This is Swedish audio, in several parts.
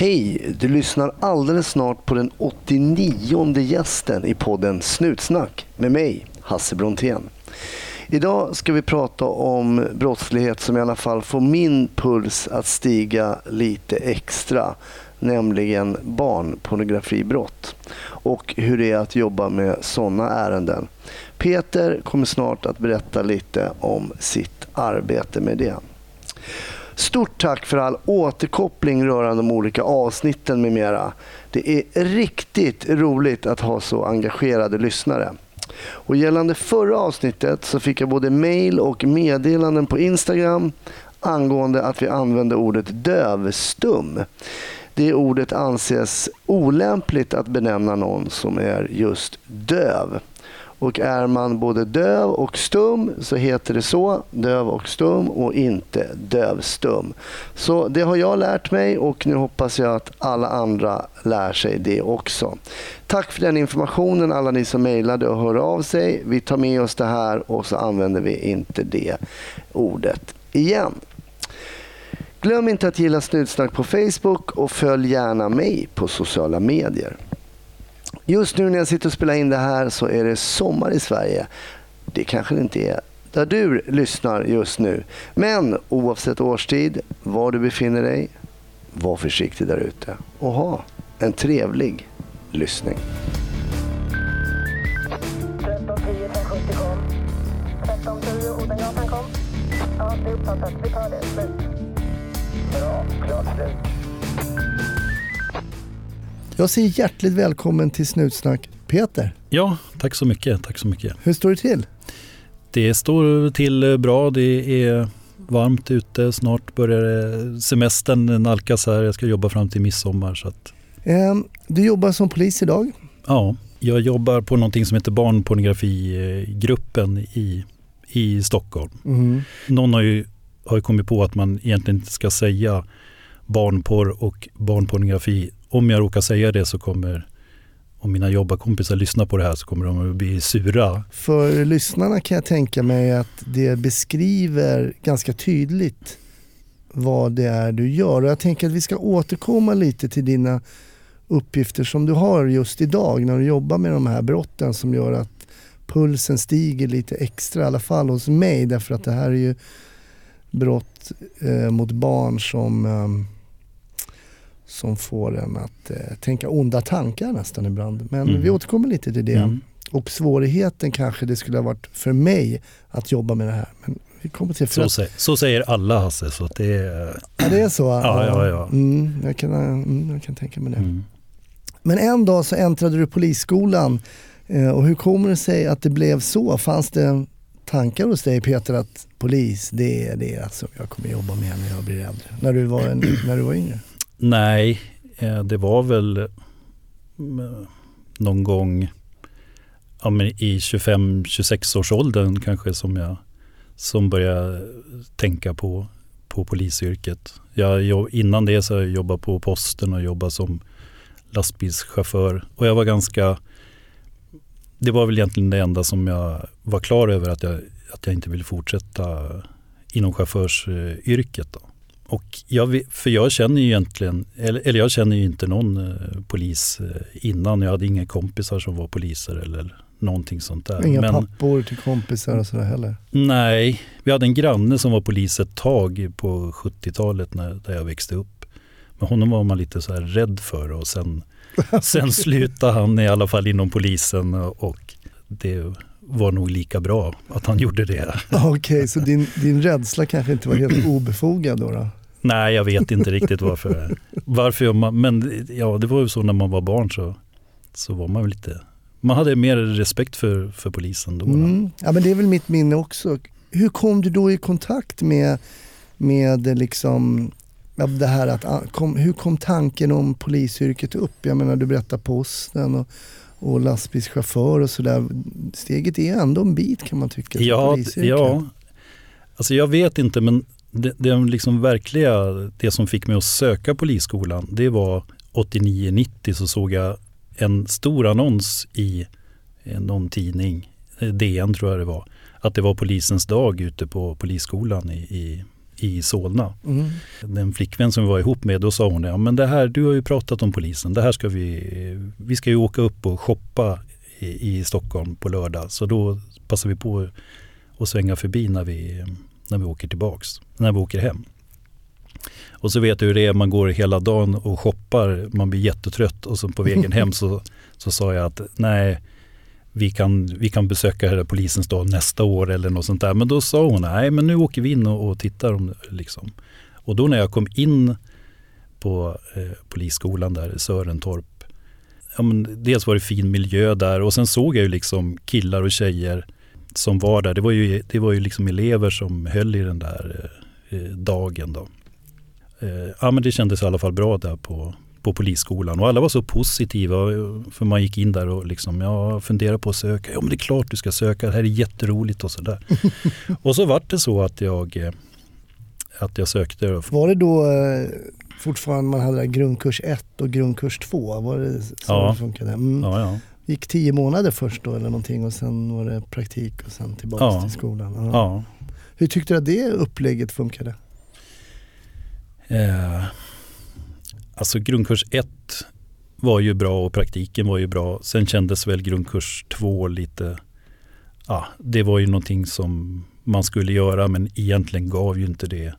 Hej! Du lyssnar alldeles snart på den 89 gästen i podden Snutsnack med mig, Hasse Brontén. Idag ska vi prata om brottslighet som i alla fall får min puls att stiga lite extra, nämligen barnpornografibrott och hur det är att jobba med sådana ärenden. Peter kommer snart att berätta lite om sitt arbete med det. Stort tack för all återkoppling rörande de olika avsnitten med mera. Det är riktigt roligt att ha så engagerade lyssnare. Och gällande förra avsnittet så fick jag både mail och meddelanden på Instagram angående att vi använde ordet dövstum. Det ordet anses olämpligt att benämna någon som är just döv. Och är man både döv och stum så heter det så, döv och stum och inte dövstum. Så det har jag lärt mig och nu hoppas jag att alla andra lär sig det också. Tack för den informationen alla ni som mejlade och hörde av sig. Vi tar med oss det här och så använder vi inte det ordet igen. Glöm inte att gilla Snutsnack på Facebook och följ gärna mig på sociala medier. Just nu när jag sitter och spelar in det här så är det sommar i Sverige. Det kanske det inte är där du lyssnar just nu. Men oavsett årstid, var du befinner dig, var försiktig där ute och ha en trevlig lyssning. 1310 570 kom. 1310 Odengatan kom. Ja, det är uppfattat. Vi tar det. Slut. Bra. Klart slut. Jag säger hjärtligt välkommen till Snutsnack Peter. Ja, tack så mycket. Tack så mycket. Hur står det till? Det står till bra. Det är varmt ute. Snart börjar semestern nalkas här. Jag ska jobba fram till midsommar. Så att, Eh, du jobbar som polis idag. ja, jag jobbar på någonting som heter barnpornografigruppen i, i Stockholm. Mm. Någon har ju, har ju kommit på att man egentligen inte ska säga barnporr och barnpornografi. Om jag råkar säga det så kommer, om mina jobbarkompisar lyssnar på det här så kommer de att bli sura. För lyssnarna kan jag tänka mig att det beskriver ganska tydligt vad det är du gör. Och jag tänker att vi ska återkomma lite till dina uppgifter som du har just idag när du jobbar med de här brotten som gör att pulsen stiger lite extra, i alla fall hos mig därför att det här är ju brott eh, mot barn som, eh, som får en att eh, tänka onda tankar nästan ibland. Men Mm. vi återkommer lite till det. Mm. Och svårigheten kanske det skulle ha varit för mig att jobba med det här. Men vi kommer till Så, att, sä, så säger alla Hasse. Så det är, ja, det är så? Ja, ja, ja. Mm, jag, kan, mm, jag kan tänka mig det. mm. Men en dag så äntrade du polisskolan eh, och hur kommer det sig att det blev så? Fanns det tankar hos dig Peter att polis, det är det som jag kommer jobba med när jag blir äldre? När du var, en, när du var yngre? Nej, eh, det var väl eh, någon gång ja, men i 25-26 års åldern kanske som jag som började tänka på, på polisyrket. Jag, innan det så har jag jobbat på posten och jobbat som lastbilschaufför och jag var ganska det var väl egentligen det enda som jag var klar över att jag, att jag inte ville fortsätta inom chaufförsyrket. Då. Och jag, för jag känner ju egentligen, eller, eller jag känner ju inte någon eh, polis eh, innan. Jag hade inga kompisar som var poliser eller någonting sånt där. Inga Men, pappor till kompisar och sådär heller? Nej, vi hade en granne som var polis ett tag på 70-talet när där jag växte upp. Men honom var man lite så här rädd för och sen, sen slutade han i alla fall inom polisen och det var nog lika bra att han gjorde det. Okej, så din, din rädsla kanske inte var helt obefogad då? då? Nej, jag vet inte riktigt varför. varför jag, men ja, det var ju så när man var barn så, så var man lite, man hade mer respekt för, för polisen då. Mm. Ja, men det är väl mitt minne också. Hur kom du då i kontakt med, med liksom, det här att, ah, kom, hur kom tanken om polisyrket upp? Jag menar du berättar posten och, och lastbilschaufför och sådär. Steget är ändå en bit kan man tycka. Ja, ja, alltså jag vet inte men det, det liksom verkliga, det som fick mig att söka polisskolan, det var 89-90 så såg jag en stor annons i eh, någon tidning, eh, DN tror jag det var, att det var polisens dag ute på polisskolan i, i, i Solna. Mm. Den flickvän som vi var ihop med, då sa hon ja men det här, du har ju pratat om polisen, det här ska vi, vi ska ju åka upp och shoppa i, i Stockholm på lördag. Så då passar vi på att svänga förbi när vi, när vi åker tillbaks, när vi åker hem. Och så vet du hur det är, man går hela dagen och shoppar, man blir jättetrött och så på vägen hem så, så sa jag att nej, vi kan, vi kan besöka polisens dag nästa år eller något sånt där. Men då sa hon, nej men nu åker vi in och, och tittar. Om, liksom. Och då när jag kom in på eh, polisskolan där i Sörentorp, ja, men dels var det fin miljö där och sen såg jag ju liksom killar och tjejer som var där. Det var ju, det var ju liksom elever som höll i den där eh, dagen. Då. Eh, ja, men det kändes i alla fall bra där på, på polisskolan och alla var så positiva för man gick in där och liksom, ja, funderade på att söka. Ja men det är klart du ska söka, det här är jätteroligt och sådär. och så vart det så att jag, eh, att jag sökte. Var det då eh, fortfarande man hade grundkurs 1 och grundkurs 2? Var det så Ja. det funkade? Mm. Ja, ja. Gick tio månader först då eller någonting och sen var det praktik och sen tillbaka Ja. till skolan? Ja. ja. Hur tyckte du att det upplägget funkade? Eh, alltså grundkurs 1 var ju bra och praktiken var ju bra. Sen kändes väl grundkurs 2 lite, ja det var ju någonting som man skulle göra men egentligen gav ju inte det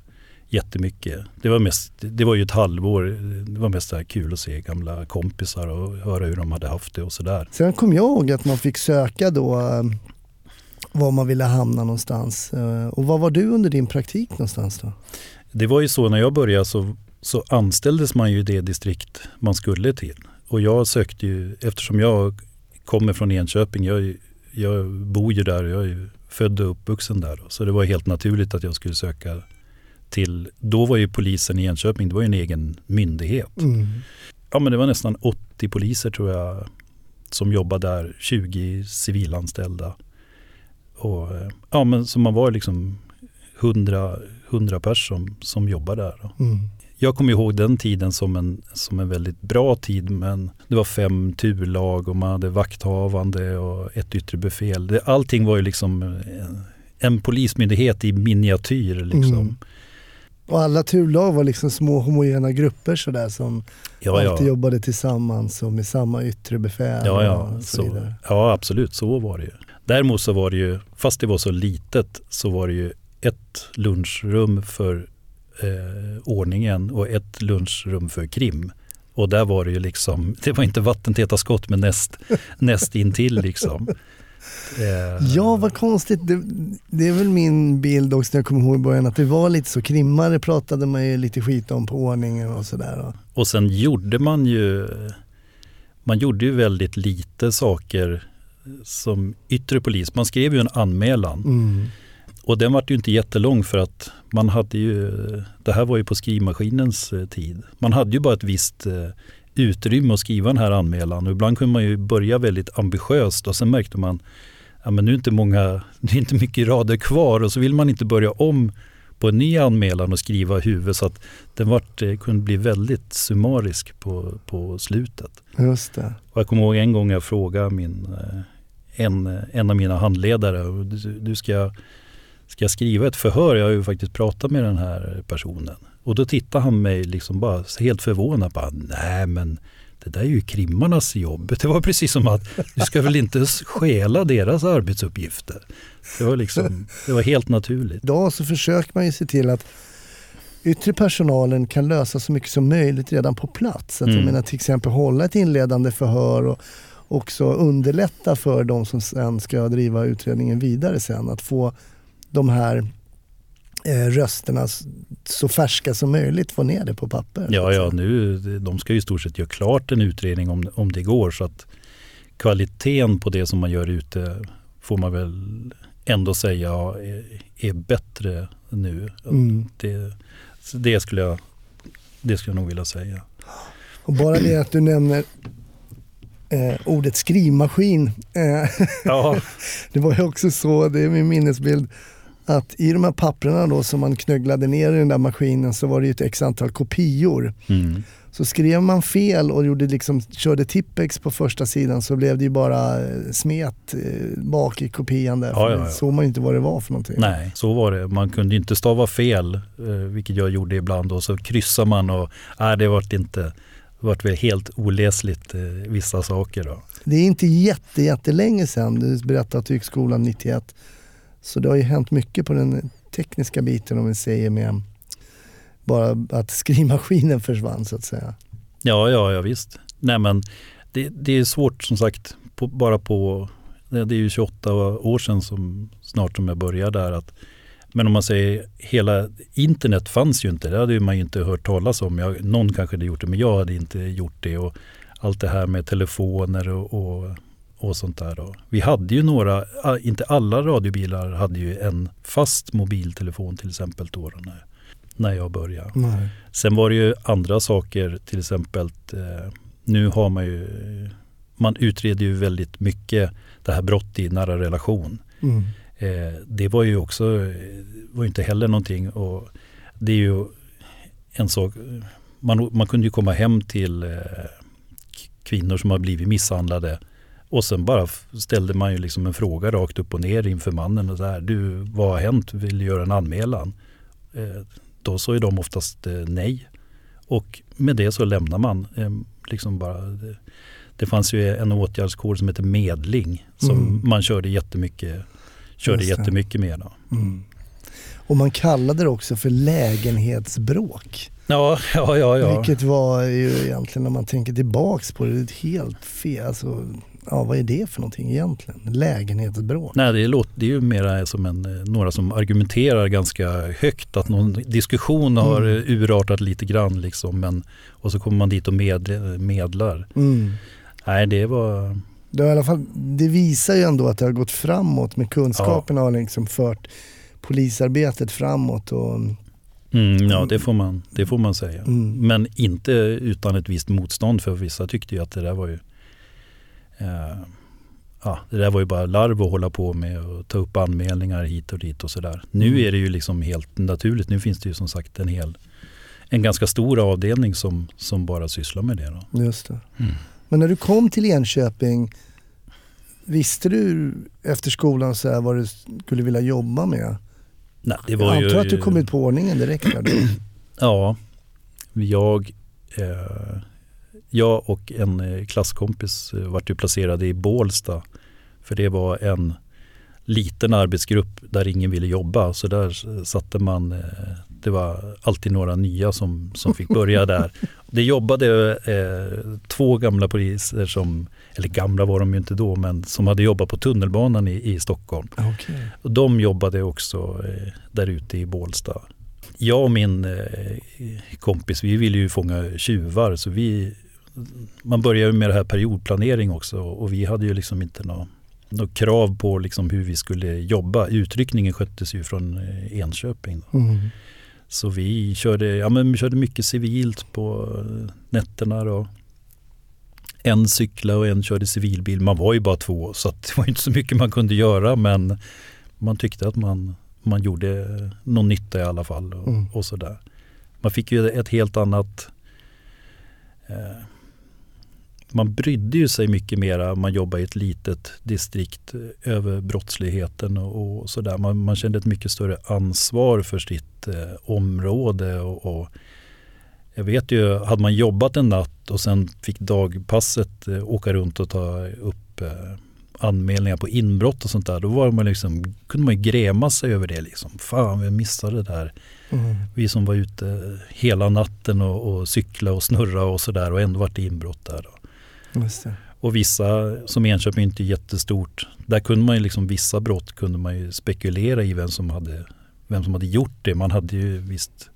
jättemycket. Det var, mest, det var ju ett halvår, det var mest kul att se gamla kompisar och höra hur de hade haft det och sådär. Sen kom jag ihåg att man fick söka då eh, var man ville hamna någonstans. Eh, Och var var du under din praktik någonstans då? Det var ju så när jag började så, så anställdes man ju i det distrikt man skulle till. Och jag sökte ju, eftersom jag kommer från Enköping, jag, jag bor ju där, jag är ju född och uppvuxen där. Så det var helt naturligt att jag skulle söka till, då var ju polisen i Enköping, det var ju en egen myndighet. Mm. Ja men det var nästan 80 poliser tror jag som jobbade där, 20 civilanställda. Och, eh, ja men så man var liksom 100, 100 pers som, som jobbade där. Mm. Jag kommer ihåg den tiden som en, som en väldigt bra tid men det var fem turlag och man hade vakthavande och ett yttre befäl. Det, allting var ju liksom en, en polismyndighet i miniatyr. Liksom. Mm. Och alla turlag var liksom små homogena grupper sådär som Ja, ja. alltid jobbade tillsammans och med samma yttre befäl Ja, ja. och så, Så, vidare. ja, absolut. Så var det ju. Däremot så var det ju, fast det var så litet, så var det ju ett lunchrum för eh, ordningen och ett lunchrum för krim. Och där var det ju liksom, det var inte vattentäta skott men näst, näst intill liksom. Eh, Ja, vad konstigt. Det, det är väl min bild också när jag kommer ihåg i början att det var lite så. Krimmare pratade man ju lite skit om på ordningen och sådär. Och sen gjorde man ju, man gjorde ju väldigt lite saker som yttre polis. Man skrev ju en anmälan. Mm. Och den var ju inte jättelång för att man hade ju, det här var ju på skrivmaskinens eh, tid. Man hade ju bara ett visst eh, utrymme att skriva den här anmälan och ibland kunde man ju börja väldigt ambitiöst och sen märkte man ja men nu är inte många, det är inte mycket rader kvar och så vill man inte börja om på en ny anmälan och skriva huvud så att den vart, eh, kunde bli väldigt summarisk på, på slutet. Just det. Och jag kommer ihåg en gång jag frågade min, eh, en, en av mina handledare, du, du ska, ska jag skriva ett förhör? Jag har ju faktiskt pratat med den här personen. Och då tittade han mig liksom bara helt förvånad. Bara, Nej men det där är ju krimmarnas jobb. Det var precis som att du ska väl inte stjäla deras arbetsuppgifter. Det var, liksom, det var helt naturligt. Idag så försöker man ju se till att yttre personalen kan lösa så mycket som möjligt redan på plats. Att Jag Mm. menar till exempel hålla ett inledande förhör och också underlätta för de som sen ska driva utredningen vidare sen. Att få de här rösterna s- så färska som möjligt, få ner det på papper. Ja, ja, nu, de ska ju i stort sett göra klart en utredning om, om det går. Så att kvaliteten på det som man gör ute får man väl ändå säga är, är bättre nu. Mm. Det, det, skulle jag, det skulle jag nog vilja säga. Och bara det att du nämner eh, ordet skrivmaskin. Eh, Ja, Det var ju också så, det är min minnesbild, att i de här papperna då som man knögglade ner i den där maskinen så var det ju ett x antal kopior. mm. Så skrev man fel och gjorde liksom, körde tippex på första sidan så blev det ju bara eh, smet eh, bak i kopian där. Ja, ja, ja. såg man ju inte vad det var för någonting. Nej, så var det. Man kunde inte stava fel, eh, vilket jag gjorde ibland. Och så kryssar man och nej, det vart inte vart väl helt oläsligt eh, vissa saker. Då. Det är inte jätte, jättelänge sedan du berättade att du gick skolan 91. Så det har ju hänt mycket på den tekniska biten om vi säger med bara att skrivmaskinen försvann så att säga. Ja, ja, ja visst. Nej, men det, det är svårt som sagt, på, bara på, det är ju 28 år sedan som snart som jag började där. Att, men om man säger hela internet fanns ju inte, det hade man ju inte hört talas om. Jag, någon kanske hade gjort det, men jag hade inte gjort det. Och allt det här med telefoner och, och, och sånt där. Då. Vi hade ju några, inte alla radiobilar hade ju en fast mobiltelefon till exempel då, när, när jag började. Nej. Sen var det ju andra saker, till exempel eh, nu har man ju, man utreder ju väldigt mycket det här brott i nära relation. Mm. Eh, det var ju också, var inte heller någonting och det är ju en sak, man, man kunde ju komma hem till eh, kvinnor som har blivit misshandlade och sen bara ställde man ju liksom en fråga rakt upp och ner inför mannen och där, du vad har hänt, vill du göra en anmälan? Eh, då sa ju de oftast eh, nej. Och med det så lämnar man. Eh, liksom bara, det, det fanns ju en åtgärdskod som heter medling som Mm. man körde jättemycket, körde jättemycket med. Då. Mm. Och man kallade det också för lägenhetsbråk. Ja, ja, ja. ja. Vilket var ju egentligen när man tänker tillbaks på det, ett helt fel. Alltså, ja, vad är det för någonting egentligen? Lägenhetsbråk. Nej, det, låter, det är ju mera som en, eh, några som argumenterar ganska högt. Att någon diskussion har Mm. mm. urartat lite grann. Liksom, men, och så kommer man dit och med, medlar. Mm. Nej, det var... Det, har i alla fall, det visar ju ändå att det har gått framåt med kunskaperna har liksom fört polisarbetet framåt. Och, Mm, ja, det får, man, det får man säga. Mm. Men inte utan ett visst motstånd för vissa tyckte ju att det där var ju eh, ja, det där var ju bara larv att hålla på med och ta upp anmälningar hit och dit och sådär. Nu Mm. är det ju liksom helt naturligt. Nu finns det ju som sagt en hel en ganska stor avdelning som, som bara sysslar med det. Då. just det. Mm. Men när du kom till Enköping, visste du efter skolan så här vad du skulle vilja jobba med? Nej, det Jag var antar ju, att du kom ut på ordningen direkt där då. Ja, jag, eh, jag och en eh, klasskompis eh, vart ju placerade i Bålsta. För det var en liten arbetsgrupp där ingen ville jobba. Så där satte man, eh, det var alltid några nya som, som fick börja där. Det jobbade eh, två gamla poliser som, eller gamla var de ju inte då, men som hade jobbat på tunnelbanan i, i Stockholm. Okej. Och de jobbade också eh, där ute i Bålsta. Jag och min eh, kompis, vi ville ju fånga tjuvar så vi, man började med det här periodplanering också och vi hade ju liksom inte något något krav på liksom hur vi skulle jobba. Utryckningen sköttes ju från eh, Enköping. Mm. Så vi körde, ja, men vi körde mycket civilt på eh, nätterna. Då. En cykla och en körde civilbil. Man var ju bara två så det var inte så mycket man kunde göra men man tyckte att man, man gjorde någon nytta i alla fall. Och, Mm. och sådär. Man fick ju ett helt annat eh, man brydde ju sig mycket mera om man jobbade i ett litet distrikt eh, över brottsligheten och, och sådär. Man, man kände ett mycket större ansvar för sitt eh, område. Och, och jag vet ju, hade man jobbat en natt och sen fick dagpasset eh, åka runt och ta upp eh, anmälningar på inbrott och sånt där. Då var man liksom, kunde man ju gräma sig över det. Liksom. Fan, vi missade det där. Mm. Vi som var ute hela natten och, och cykla och snurra och sådär och ändå vart det inbrott där. Då. Och vissa, som inte är jättestort, där kunde man ju liksom vissa brott kunde man ju spekulera i vem som hade, vem som hade gjort det. Man hade ju visst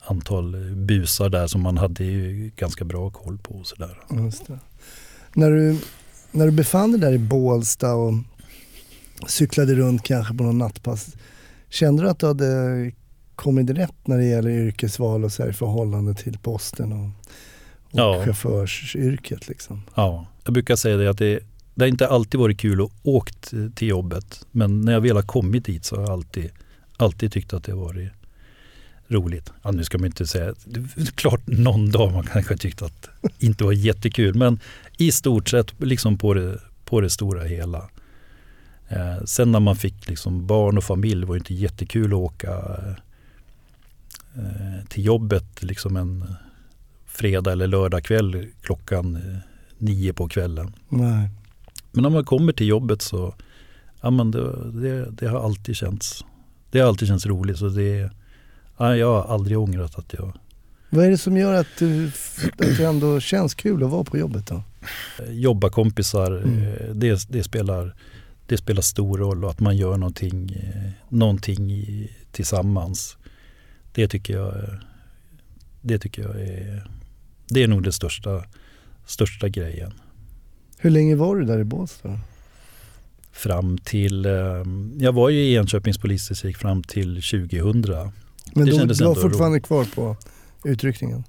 antal busar där som man hade ju ganska bra koll på och sådär. När, du, när du befann dig där i Bålsta och cyklade runt kanske på någon nattpass. Kände du att du hade kommit rätt när det gäller yrkesval och så här i förhållande till posten och, och Ja. chaufförsyrket? Liksom? Ja, jag brukar säga det att det, det har inte alltid varit kul att åkt till jobbet. Men när jag väl har kommit dit så har jag alltid, alltid tyckt att det har varit roligt. Ja, nu ska man inte säga, det är klart någon dag man kanske tyckte att det inte var jättekul men i stort sett liksom på det, på det stora hela. Eh, sen när man fick liksom barn och familj var det inte jättekul att åka eh, till jobbet liksom en fredag eller lördag kväll klockan eh, nio på kvällen. Nej. Men när man kommer till jobbet så ja, men det, det, det har alltid känts det har alltid känts roligt. Så det, ja, jag har aldrig ångrat att jag Vad är det som gör att, du, att det ändå känns kul att vara på jobbet då? jobbar kompisar. Mm. eh, Det, det, spelar, det spelar stor roll och att man gör någonting, eh, någonting tillsammans. Det tycker jag, det tycker jag är, det är nog den största, största grejen. Hur länge var du där i Båstad? Fram till, eh, jag var ju i Enköpings polisdistrikt fram till 2000. Men Det då, du var fortfarande kvar på utryckningen?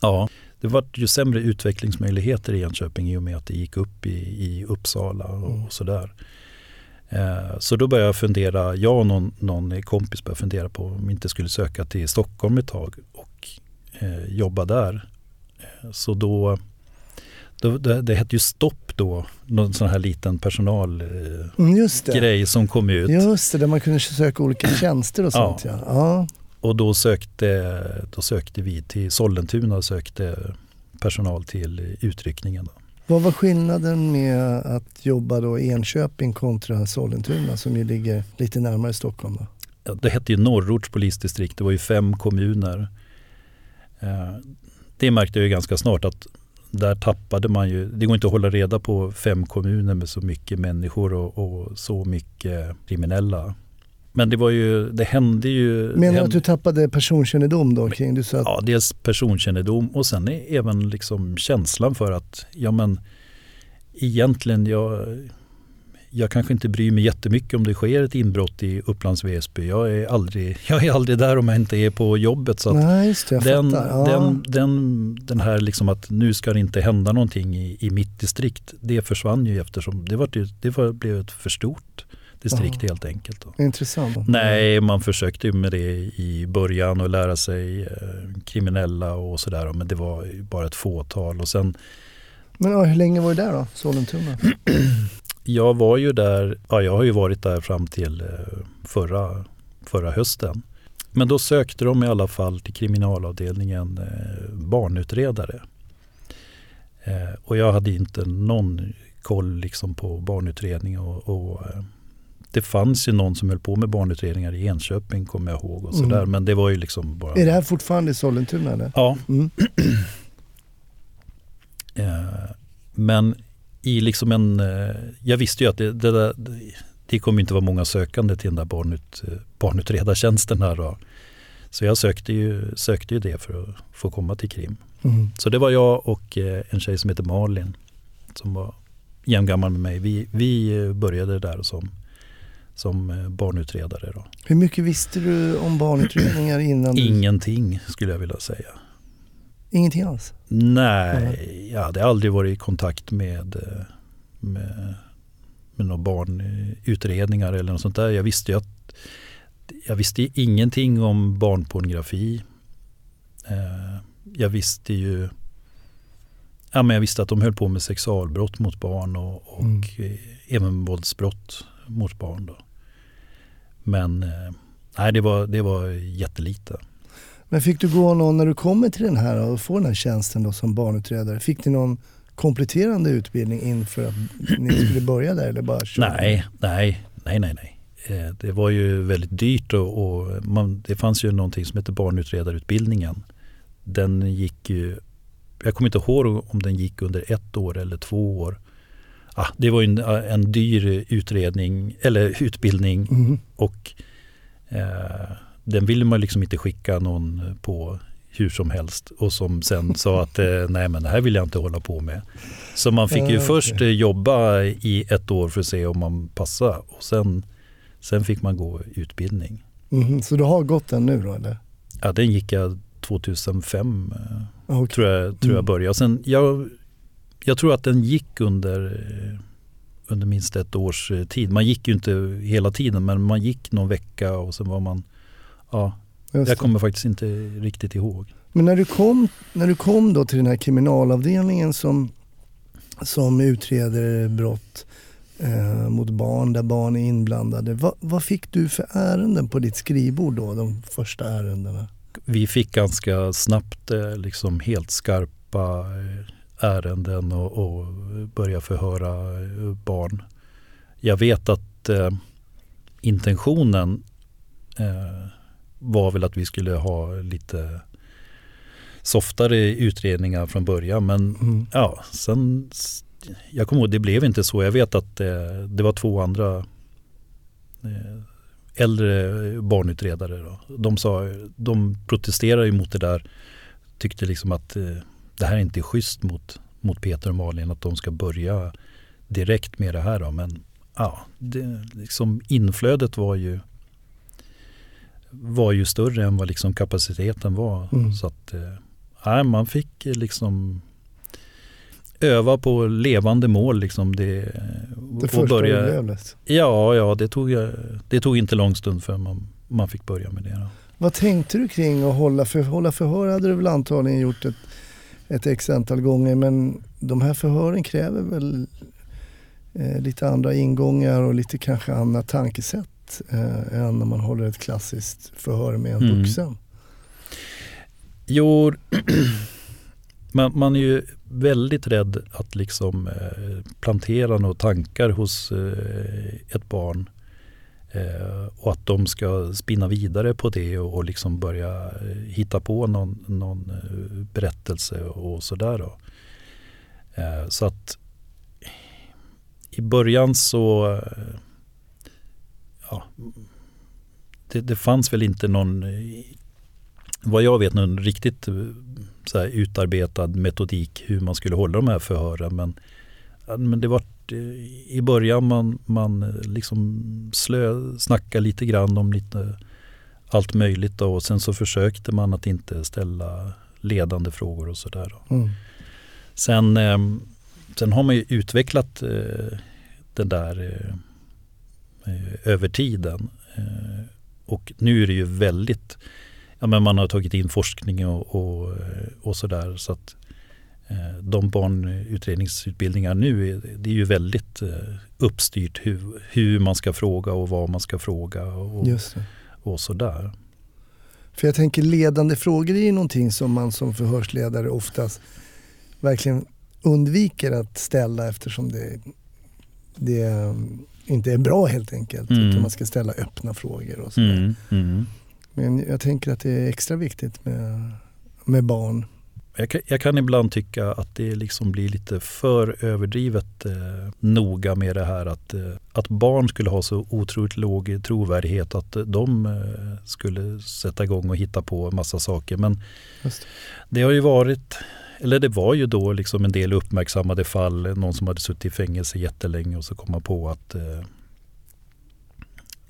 Ja, det var ju sämre utvecklingsmöjligheter i Enköping i och med att det gick upp i, i Uppsala och, Mm. och sådär. Eh, så då började jag fundera, jag och någon, någon kompis började fundera på om vi inte skulle söka till Stockholm ett tag och eh, jobba där. Eh, Så då, då det, det hette ju Stopp då, någon sån här liten personalgrej eh, Mm, som kom ut. Just det, där man kunde söka olika tjänster och Ja. sånt ja. ja. Och då sökte, då sökte vi till Sollentuna och sökte personal till utryckningen. Då. Vad var skillnaden med att jobba då i Enköping kontra Sollentuna som ju ligger lite närmare Stockholm? Då? Ja, Det hette ju Norrorts polisdistrikt, det var ju fem kommuner. Det märkte jag ju ganska snart att där tappade man ju, det går inte att hålla reda på fem kommuner med så mycket människor och, och så mycket kriminella. Men det var ju, det hände ju... Menar du hände, att du tappade personkännedom då kring? Du sa att, Ja, dels personkännedom och sen är även liksom känslan för att, ja men egentligen jag, jag kanske inte bryr mig jättemycket om det sker ett inbrott i Upplands Väsby. Jag är aldrig, jag är aldrig där om jag inte är på jobbet. Så nej det, den. Ja. den, den, den här liksom att nu ska det inte hända någonting i, i mitt distrikt, det försvann ju eftersom det, var, det var, blev ett för stort distrikt Ja. helt enkelt. Intressant. Nej, man försökte med det i början och lära sig eh, kriminella och sådär. Men det var bara ett fåtal. Och sen, Men ja, hur länge var du där då, Sollentuna? jag var ju där, ja jag har ju varit där fram till eh, förra, förra hösten. Men då sökte de i alla fall till kriminalavdelningen eh, barnutredare. Eh, och jag hade inte någon koll liksom på barnutredning och, och det fanns ju någon som höll på med barnutredningar i Enköping kommer jag ihåg och sådär. Mm. Men det var ju liksom bara... Är det här fortfarande i Sollentuna eller? Ja, Mm. Men i liksom en, eh, jag visste ju att det, det, där, det, kommer inte vara många sökande till den där barnut, barnutredartjänsten här då. Så jag sökte ju, sökte ju det för att få komma till krim. Mm. Så det var jag och eh, en tjej som heter Malin som var jämngammal med mig. Vi, vi eh, började där som, som barnutredare. Då. Hur mycket visste du om barnutredningar innan? Ingenting skulle jag vilja säga. Ingenting alls? Nej, jag hade aldrig varit i kontakt med, eh, med, med några barnutredningar eller något sånt där. Jag visste ju att jag visste ingenting om barnpornografi. Eh, Jag visste ju ja, men jag visste att de höll på med sexualbrott mot barn och, och Mm. eh, även våldsbrott mot barn. Då. Men eh, nej, det var, det var jättelite. Men fick du gå någon, när du kommer till den här och får den här tjänsten då som barnutredare, fick ni någon kompletterande utbildning inför att ni skulle börja där eller bara köra? Nej, nej, nej, nej, nej. Eh, Det var ju väldigt dyrt och, och man, det fanns ju någonting som heter barnutredarutbildningen. Den gick ju, jag kommer inte ihåg om den gick under ett år eller två år. Ah, det var ju en, en dyr utredning eller utbildning Mhm. och eh, den ville man liksom inte skicka någon på hur som helst och som sen sa att eh, nej men det här vill jag inte hålla på med. Så man fick ju okej. först eh, jobba i ett år för att se om man passade och sen, sen fick man gå utbildning. Mhm. Så du har gått den nu då eller? Ja, den gick jag 2005 eh, Ah, okej. tror jag, tror jag Mm. började. Sen, jag, jag tror att den gick under, eh, under minst ett års eh, tid. Man gick ju inte hela tiden men man gick någon vecka och sen var man, ja, Just Jag det. kommer faktiskt inte riktigt ihåg. Men när du kom, när du kom då till den här kriminalavdelningen som, som utreder brott eh, mot barn, där barn är inblandade. Va, vad fick du för ärenden på ditt skrivbord då, de första ärendena? Vi fick ganska snabbt eh, liksom helt skarpa eh, ärenden och, och börja förhöra eh, barn. Jag vet att eh, intentionen eh, var väl att vi skulle ha lite softare utredningar från början men Mm. ja, sen jag kommer ihåg, det blev inte så. Jag vet att eh, det var två andra eh, äldre barnutredare. Då. De, sa, de protesterade mot det där. Tyckte liksom att eh, det här inte är schysst mot, mot Peter och Malin att de ska börja direkt med det här. Då. Men ja, det, liksom inflödet var ju var ju större än vad liksom kapaciteten var. Mm. Så att eh, nej, man fick liksom öva på levande mål. Liksom det, Det första börja, det. Ja, ja det, tog, det tog inte lång stund för man, man fick börja med det. Då. Vad tänkte du kring att hålla, för, hålla förhör hade du väl antagligen gjort ett, ett x antal gånger men de här förhören kräver väl eh, lite andra ingångar och lite kanske annat tankesätt eh, än när man håller ett klassiskt förhör med en Mm. vuxen. Jo, man, man är ju väldigt rädd att liksom eh, plantera några tankar hos eh, ett barn. Eh, och att de ska spinna vidare på det och, och liksom börja eh, hitta på någon, någon eh, berättelse och sådär. Då. Så att i början så ja, det, det fanns väl inte någon eh, vad jag vet någon riktigt eh, så utarbetad metodik hur man skulle hålla de här förhören. Men, men det var i början man, man eh, liksom slö, snackade lite grann om lite allt möjligt då, och sen så försökte man att inte ställa ledande frågor och sådär. Mm. Sen, eh, sen har man ju utvecklat eh, den där eh, över tiden. Eh, och nu är det ju väldigt, ja men man har tagit in forskning och, och, eh, och sådär. Så att eh, de barnutredningsutbildningar nu, är, det är ju väldigt uppstyrt hur, hur man ska fråga och vad man ska fråga och, och sådär. För jag tänker ledande frågor är ju någonting som man som förhörsledare oftast verkligen undviker att ställa eftersom det, det inte är bra helt enkelt. Mm. Utan man ska ställa öppna frågor och sådär. Mm, mm. Men jag tänker att det är extra viktigt med, med barn. Jag kan, jag kan ibland tycka att det liksom blir lite för överdrivet eh, noga med det här att, eh, att barn skulle ha så otroligt låg trovärdighet att eh, de eh, skulle sätta igång och hitta på massa saker. Men det. det har ju varit, eller det var ju då liksom en del uppmärksammade fall, någon som hade suttit i fängelse jättelänge och så kom man på att eh,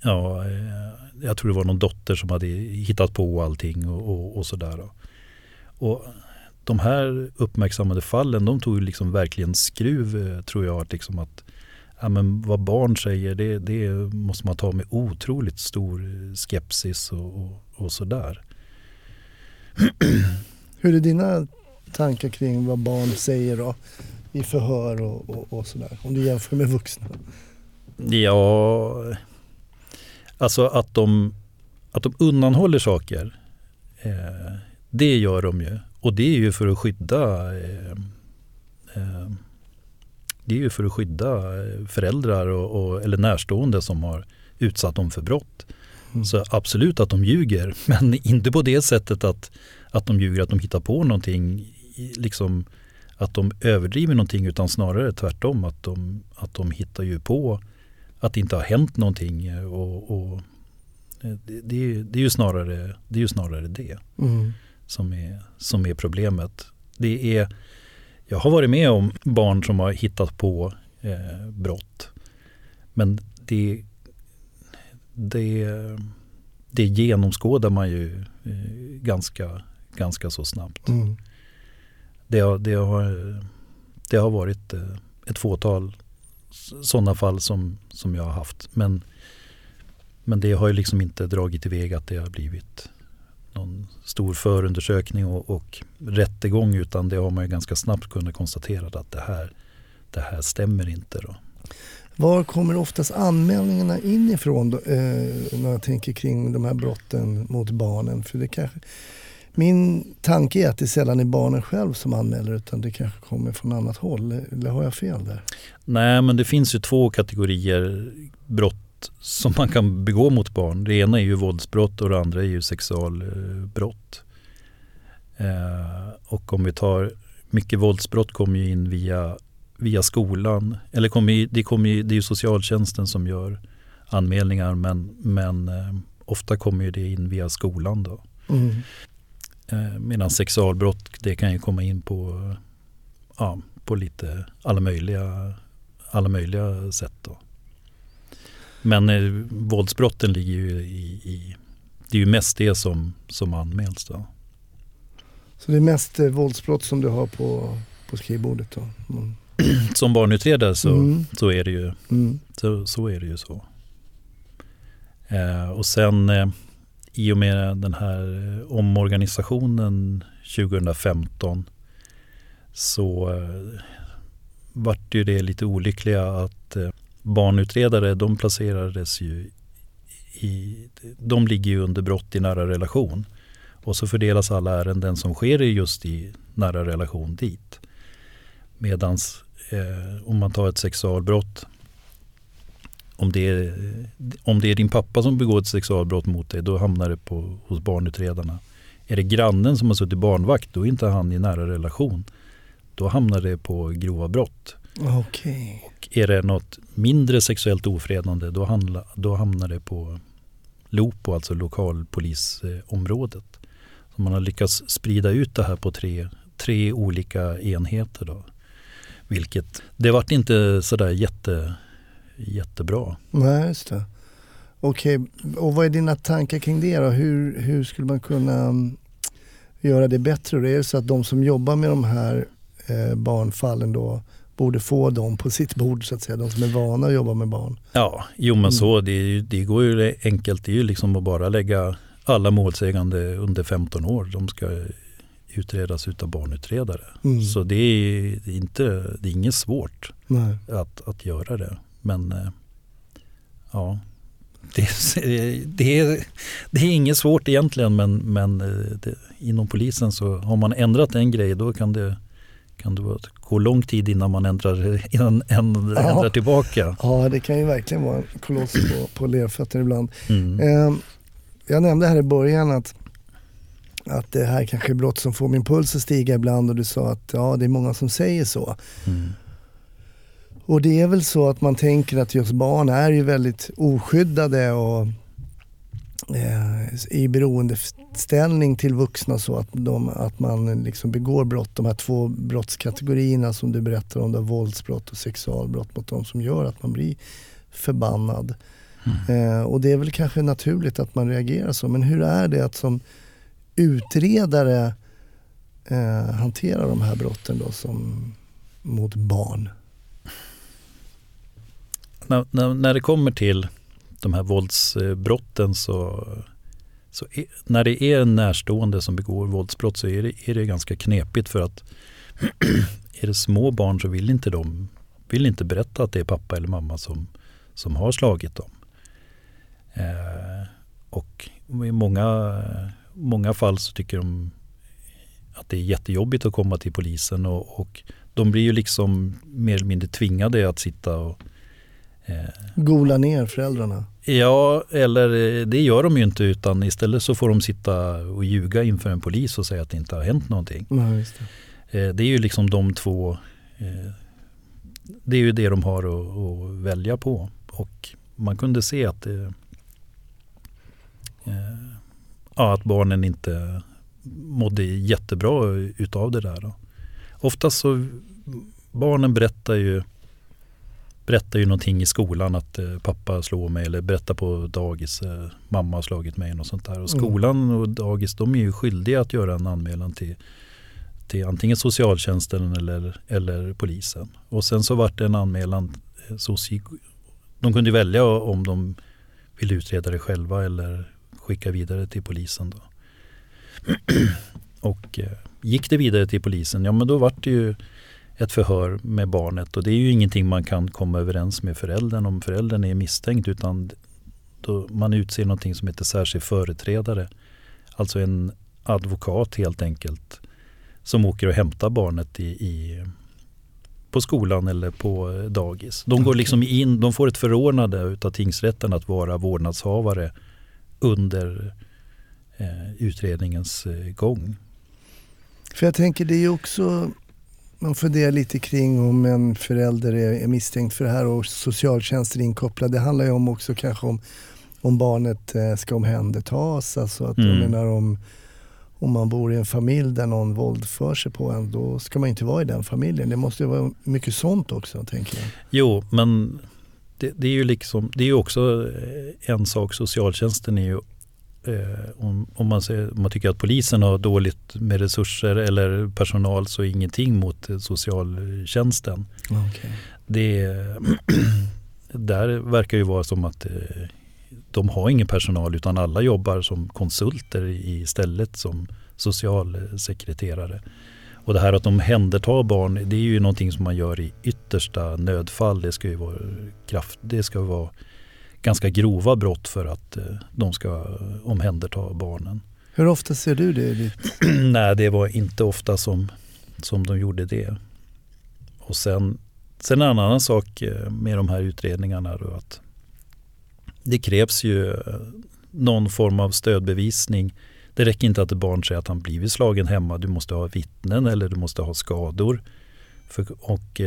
Ja, eh, jag tror det var någon dotter som hade hittat på allting och, och, och sådär. Och de här uppmärksammade fallen de tog ju liksom verkligen skruv eh, tror jag. Att liksom att, ja, men vad barn säger det, det måste man ta med otroligt stor skepsis och, och, och sådär. Hur är dina tankar kring vad barn säger då, i förhör och, och, och sådär? Om du jämför med vuxna. Ja, alltså att de, att de undanhåller saker. Eh, det gör de ju. Och det är ju för att skydda eh, eh, det är ju för att skydda föräldrar och, och, eller närstående som har utsatt dem för brott. Mm. Så absolut att de ljuger, men inte på det sättet att, att de ljuger att de hittar på någonting, liksom att de överdriver någonting utan snarare tvärtom att de, att de hittar ju på att det inte har hänt någonting och, och eh, det, det, är- det, är ju snarare, det är ju snarare det Mm. som är, som är problemet. Det är, jag har varit med om barn som har hittat på eh, brott. Men det, det, det genomskådar man ju eh, ganska, ganska så snabbt. Mm. Det har, det har, det har varit eh, ett fåtal sådana fall som, som jag har haft. Men, men det har ju liksom inte dragit iväg att det har blivit någon stor förundersökning och, och rättegång utan det har man ju ganska snabbt kunnat konstatera att det här, det här stämmer inte. Då. Var kommer oftast anmälningarna inifrån då, eh, när jag tänker kring de här brotten mot barnen? För det kanske, min tanke är att det sällan är barnen själv som anmäler utan det kanske kommer från annat håll. Eller har jag fel där? Nej, men det finns ju två kategorier brott som man kan begå mot barn. Det ena är ju våldsbrott och det andra är ju sexualbrott. Eh, och om vi tar mycket våldsbrott kommer ju in via, via skolan. Eller kommer, det, kommer, det är ju socialtjänsten som gör anmälningar men, men eh, ofta kommer ju det in via skolan. Då. Mm. Eh, medan sexualbrott det kan ju komma in på, ja, på lite alla möjliga, alla möjliga sätt. Då. Men eh, våldsbrotten ligger ju i, i, det är ju mest det som, som anmäls. Då. Så det är mest eh, våldsbrott som du har på, på skrivbordet då? Mm. Som barnutredare så, Mm. så, är det ju, Mm. så, så är det ju så. Eh, och sen eh, i och med den här eh, omorganisationen 2015 så eh, vart ju det lite olyckliga att eh, barnutredare de placerades ju i, de ligger ju under brott i nära relation. Och så fördelas alla ärenden som sker just i nära relation dit. Medans eh, om man tar ett sexualbrott om det, är, om det är din pappa som begår ett sexualbrott mot dig, då hamnar det på, hos barnutredarna. Är det grannen som har suttit barnvakt, då är inte han i nära relation. Då hamnar det på grova brott. Okej. Och är det något mindre sexuellt ofredande, då, handla, då hamnar det på LOPO, alltså lokalpolisområdet. Så man har lyckats sprida ut det här på tre, tre olika enheter. Då. Vilket, det vart inte sådär jätte, jättebra. Nej, just det. Okej, och vad är dina tankar kring det då? Hur, hur skulle man kunna mm, göra det bättre? Och Är det så att de som jobbar med de här eh, barnfallen då borde få dem på sitt bord så att säga, de som är vana att jobba med barn? Ja, jo men Mm. så, det, är ju- det går ju enkelt. Det är ju liksom att bara lägga alla målsägande under 15 år. De ska utredas utav barnutredare. Mm. Så det är, det är inte, det är inget svårt Nej. att, att göra det. Men eh, ja, det, är- det, är, det är inget svårt egentligen men, men eh, det, inom polisen så har man ändrat en grej då kan det, kan det gå lång tid innan man ändrar, innan, ändrar, Ja. tillbaka. Ja, det kan ju verkligen vara en koloss på, på lerfötter ibland. Mm. Eh, jag nämnde här i början att, att det här kanske är brott som får min puls att stiga ibland och du sa att ja, det är många som säger så. Mm. Och det är väl så att man tänker att just barn är ju väldigt oskyddade och eh, i beroendeställning till vuxna så att, de, att man liksom begår brott. De här två brottskategorierna som du berättar om, då, våldsbrott och sexualbrott mot de som gör att man blir förbannad. Eh, och det är väl kanske naturligt att man reagerar så. Men hur är det att som utredare eh, hantera de här brotten då som mot barn? När, när, när det kommer till de här våldsbrotten så, så är, när det är en närstående som begår våldsbrott så är det, är det ganska knepigt för att är det små barn så vill inte de vill inte berätta att det är pappa eller mamma som, som har slagit dem. Eh, och i många, många fall så tycker de att det är jättejobbigt att komma till polisen och, och de blir ju liksom mer eller mindre tvingade att sitta och Gola ner föräldrarna. Ja, eller eh, det gör de ju inte utan istället så får de sitta och ljuga inför en polis och säga att det inte har hänt någonting. Just det. Eh, Det är ju liksom de två, eh, det är ju det de har att, att välja på. Och man kunde se att, det, eh, ja, att barnen inte mådde jättebra utav det där. Då. Oftast så, barnen berättar ju berättar ju någonting i skolan att eh, pappa slår mig eller berättar på dagis eh, mamma har slagit mig och sånt där. Och Mm. skolan och dagis de är ju skyldiga att göra en anmälan till, till antingen socialtjänsten eller, eller polisen. Och sen så vart det en anmälan. eh, de kunde välja om de ville utreda det själva eller skicka vidare till polisen. Då. och gick det vidare till polisen, ja men då vart det ju ett förhör med barnet och det är ju ingenting man kan komma överens med föräldern om föräldern är misstänkt utan då man utser någonting som heter särskild företrädare. Alltså en advokat helt enkelt som åker och hämtar barnet i, i på skolan eller på dagis. De går liksom in, de får ett förordnande utav tingsrätten att vara vårdnadshavare under eh, utredningens eh, gång. För jag tänker det är ju också, man funderar lite kring om en förälder är, är misstänkt för det här och socialtjänsten är inkopplad. Det handlar ju om också kanske om, om barnet eh, ska omhändertas. Alltså att Mm. jag menar om, om man bor i en familj där någon våldför sig på en, då ska man inte vara i den familjen. Det måste ju vara mycket sånt också, tänker jag. Jo, men det, det är ju liksom, det är ju också en sak, socialtjänsten är ju om, om, man säger, om man tycker att polisen har dåligt med resurser eller personal så är ingenting mot eh, socialtjänsten. Okay. Det, där verkar ju vara som att eh, de har ingen personal utan alla jobbar som konsulter istället som socialsekreterare. Och det här att de händertar barn, det är ju någonting som man gör i yttersta nödfall. Det ska ju vara, kraft, det ska vara ganska grova brott för att eh, de ska omhänderta barnen. Hur ofta ser du det? ditt- Nej, det var inte ofta som, som de gjorde det. Och sen, sen en annan sak eh, med de här utredningarna då att det krävs ju eh, någon form av stödbevisning. Det räcker inte att ett barn säger att han blivit slagen hemma. Du måste ha vittnen eller du måste ha skador. För, och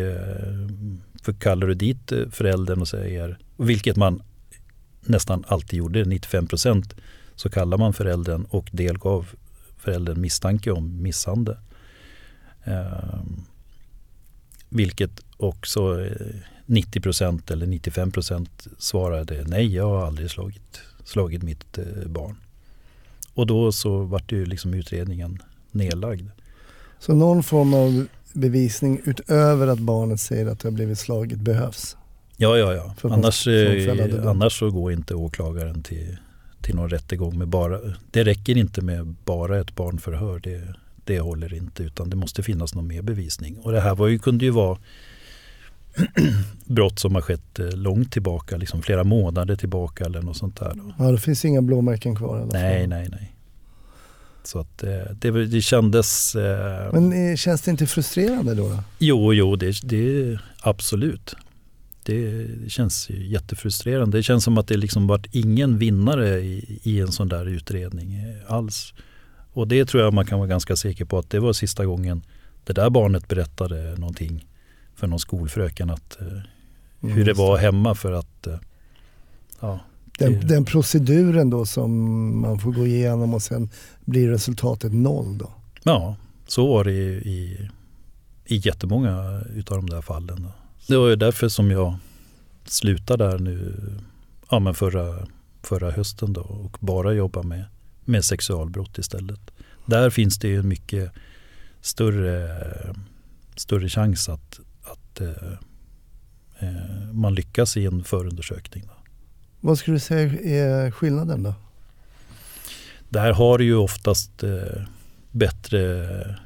för kallar du dit föräldern och säger, vilket man nästan alltid gjorde, 95 procent, så kallar man föräldern och delgav föräldern misstanke om misshandel. Eh, vilket också eh, 90 procent eller 95 procent svarade nej, jag har aldrig slagit, slagit mitt eh, barn. Och då så vart ju liksom utredningen nedlagd. Så någon form av bevisning utöver att barnet säger att det har blivit slaget behövs? Ja, ja, ja. För Annars, eh, annars så går inte åklagaren till, till någon rättegång med bara, det räcker inte med bara ett barnförhör. Det, det håller inte utan det måste finnas någon mer bevisning. Och det här var ju, kunde ju vara brott som har skett eh, långt tillbaka, liksom flera månader tillbaka eller något sånt där. Ja, det finns inga blåmärken kvar fall. Nej, nej, nej. Så att eh, det, det kändes... Men känns det inte frustrerande då? då? Jo, jo, det, det absolut. Det, känns ju jättefrustrerande. Det känns som att det liksom varit ingen vinnare i, i en sån där utredning eh, alls. Och det tror jag man kan vara ganska säker på att det var sista gången det där barnet berättade någonting för någon skolfröken att eh, Mm, hur det var hemma för att eh, ja, Den, det- den proceduren då som man får gå igenom och sen blir resultatet noll då? Ja, så var det i, i, i jättemånga utav de där fallen. Det var ju därför som jag slutade där nu ja, men förra, förra hösten då, och bara jobbar med, med sexualbrott istället. Där finns det ju en mycket större, större chans att, att eh, eh, man lyckas i en förundersökning. Då. Vad skulle du säga är skillnaden då? Där har du ju oftast eh, bättre,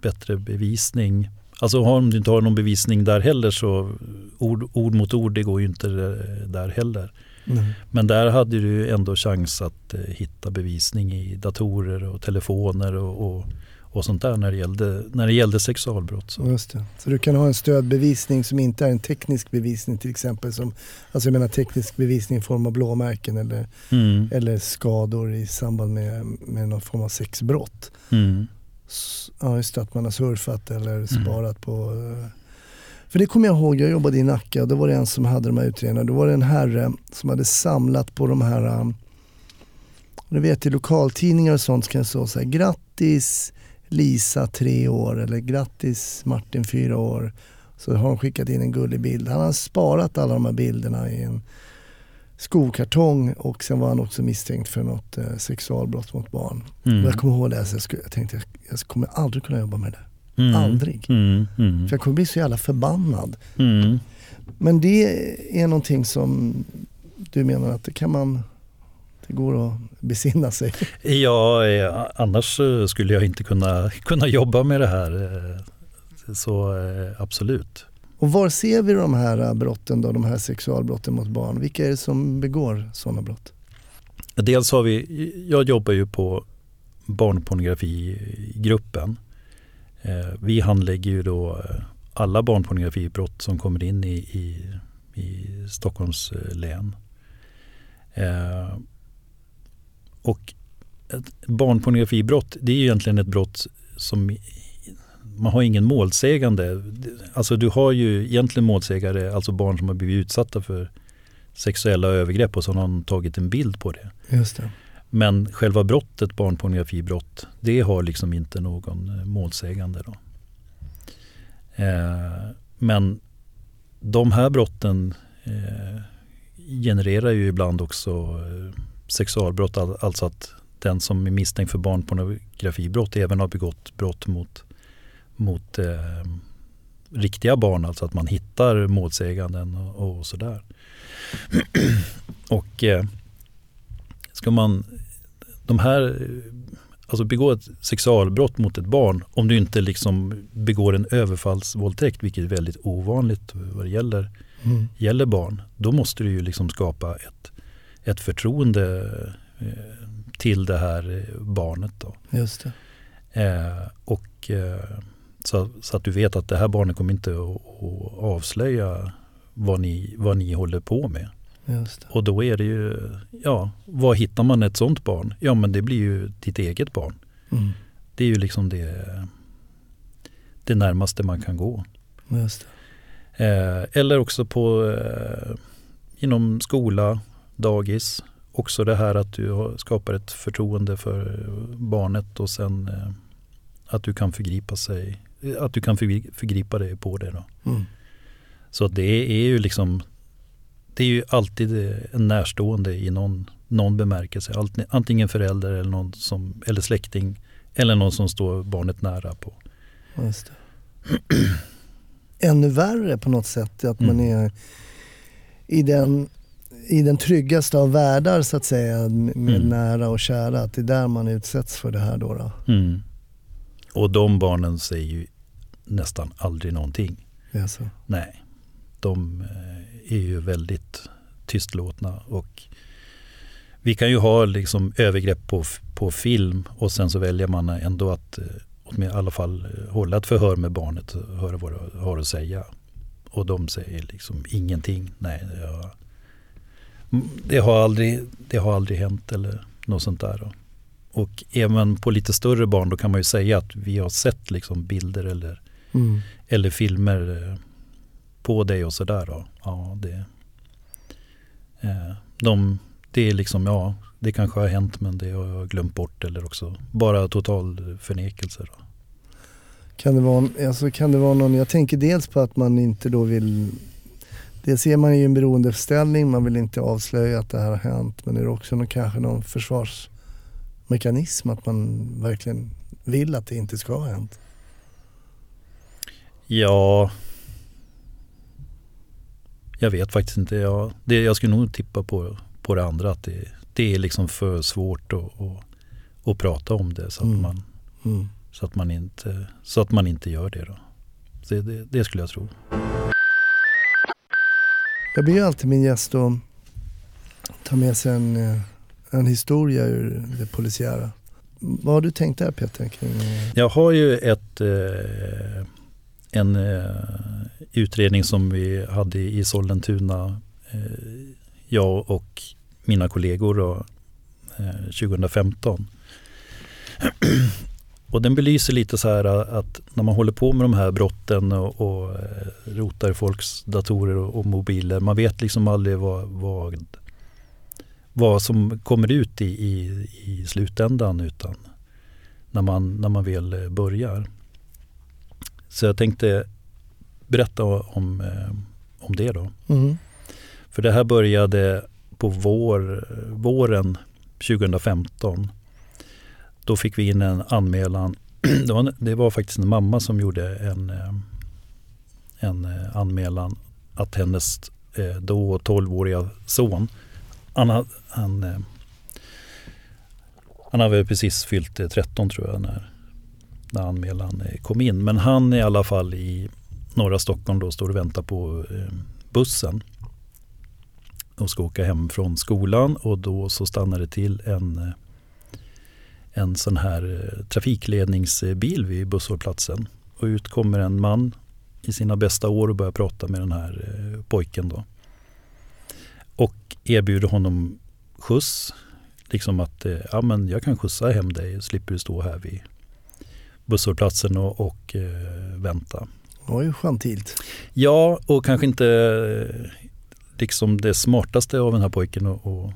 bättre bevisning. Alltså om du inte har någon bevisning där heller så ord, ord mot ord det går ju inte eh, där heller. Men där hade du ändå chans att eh, hitta bevisning i datorer och telefoner och, och, och sånt där när det gällde, när det gällde sexualbrott. Så. Så du kan ha en stödbevisning som inte är en teknisk bevisning till exempel. Som, alltså jag menar teknisk bevisning i form av blåmärken eller, Mm, eller skador i samband med, med någon form av sexbrott. mm, Ja just att man har surfat eller sparat på... eh, För det kommer jag ihåg, jag jobbade i Nacka och då var det en som hade de här utredningarna. Då var det en herre som hade samlat på de här, du vet i lokaltidningar och sånt kan det stå så här, grattis Lisa tre år eller grattis Martin fyra år. Så har de skickat in en gullig bild. Han har sparat alla de här bilderna i en skokartong och sen var han också misstänkt för något eh, sexualbrott mot barn. mm, Jag kommer ihåg det, så jag, skulle, jag tänkte jag, kommer aldrig kunna jobba med det. mm, aldrig. Mm, mm, För jag kommer bli så jävla förbannad. mm. Men det är någonting som du menar att det kan man, Det går att besinna sig. Ja, eh, annars eh, skulle jag inte kunna, kunna jobba med det här. eh, Så eh, absolut. Och var ser vi de här äh, brotten då, de här sexualbrotten mot barn? Vilka är det som begår sådana brott? Dels har vi, jag jobbar ju på barnpornografigruppen. Eh, vi handlägger ju då eh, alla barnpornografibrott som kommer in i, i, i Stockholms eh, län. Och ett barnpornografibrott, det är ju egentligen ett brott som man har ingen målsägande. Alltså du har ju egentligen målsägare, alltså barn som har blivit utsatta för sexuella övergrepp och så har någon tagit en bild på det. Just det. Men själva brottet, barnpornografibrott, det har liksom inte någon eh, målsägande. Då. Eh, men de här brotten eh, genererar ju ibland också eh, sexualbrott, all, alltså att den som är misstänkt för barnpornografibrott även har begått brott mot, mot eh, riktiga barn, alltså att man hittar målsäganden och, och sådär. och eh, ska man de här, alltså begå ett sexualbrott mot ett barn om du inte liksom begår en överfallsvåldtäkt, vilket är väldigt ovanligt vad det gäller, Mm. gäller barn, då måste du ju liksom skapa ett, ett förtroende eh, till det här eh, barnet. Då. Just det. Eh, och, eh, så, så att du vet att det här barnet kommer inte att, avslöja vad ni, vad ni håller på med. Och då är det ju, ja, var hittar man ett sånt barn? Ja men det blir ju ditt eget barn. Mm. Det är ju liksom det, det närmaste man kan gå. Eh, eller också på eh, inom skola, dagis. Också det här att du skapar ett förtroende för barnet och sen eh, att du kan förgripa sig, att du kan förgri- förgripa dig på det. Då. Mm. Så det är ju liksom Det är ju alltid en närstående i någon, någon bemärkelse. Antingen förälder eller, någon som, eller släkting eller någon som står barnet nära på. Just det. Ännu värre på något sätt att man Mm. är i den, i den tryggaste av världar så att säga med Mm. nära och kära. Att det är där man utsätts för det här då. då. Mm. Och de barnen säger ju nästan aldrig någonting. Så. Nej, de eh, är ju väldigt tystlåtna och vi kan ju ha liksom övergrepp på, på film och sen så väljer man ändå att eh, i alla fall eh, hålla ett förhör med barnet och höra vad det har att säga. Och de säger liksom ingenting. Nej, det har, Mm, det har, aldrig, det har aldrig hänt eller något sånt där. Och även på lite större barn då kan man ju säga att vi har sett liksom bilder eller Mm. eller filmer eh, på dig och sådär. Ja, det, eh, de, det är liksom, ja, det kanske har hänt men det har jag glömt bort eller också bara total förnekelse. Då. Kan det, vara, alltså kan det vara någon, jag tänker dels på att man inte då vill Dels ser man ju i en beroendeställning, man vill inte avslöja att det här har hänt men är det också någon, kanske någon försvarsmekanism att man verkligen vill att det inte ska ha hänt? Ja, jag vet faktiskt inte. Jag, det, jag skulle nog tippa på, på det andra att det, det är liksom för svårt att, att, att prata om det så att, Mm. man, Mm. så, att man inte, så att man inte gör det. Då. Det, det, det skulle jag tro. Jag ber alltid min gäst att ta med sig en, eh, en historia ur det polisiära. Vad har du tänkt där Peter? Kring, Jag har ju ett, eh, en eh, utredning som vi hade i Sollentuna, eh, jag och mina kollegor då, eh, 2015. Och den belyser lite så här att när man håller på med de här brotten och, och eh, rotar i folks datorer och, och mobiler, man vet liksom aldrig vad, vad, vad som kommer ut i, i, i slutändan utan när man, när man väl eh, börjar. Så jag tänkte berätta om, eh, om det då. mm. För det här började på vår, våren 2015. Då fick vi in en anmälan. Det var, det var faktiskt en mamma som gjorde en, eh, en eh, anmälan att hennes då 12-åriga son, han, ha- han, Han väl precis fyllt eh, 13 tror jag när, när anmälan kom in. Men han är i alla fall i norra Stockholm då står och väntar på eh, bussen och ska åka hem från skolan och då så stannar det till en, eh, en sån här eh, trafikledningsbil vid busshållplatsen. Och ut kommer en man i sina bästa år och börjar prata med den här pojken då. Och erbjuder honom skjuts. Liksom att ja, men jag kan skjutsa hem dig, slipper du stå här vid busshållplatsen och, och eh, vänta. Det var ju gentilt. Ja, och kanske inte eh, liksom det smartaste av den här pojken att, att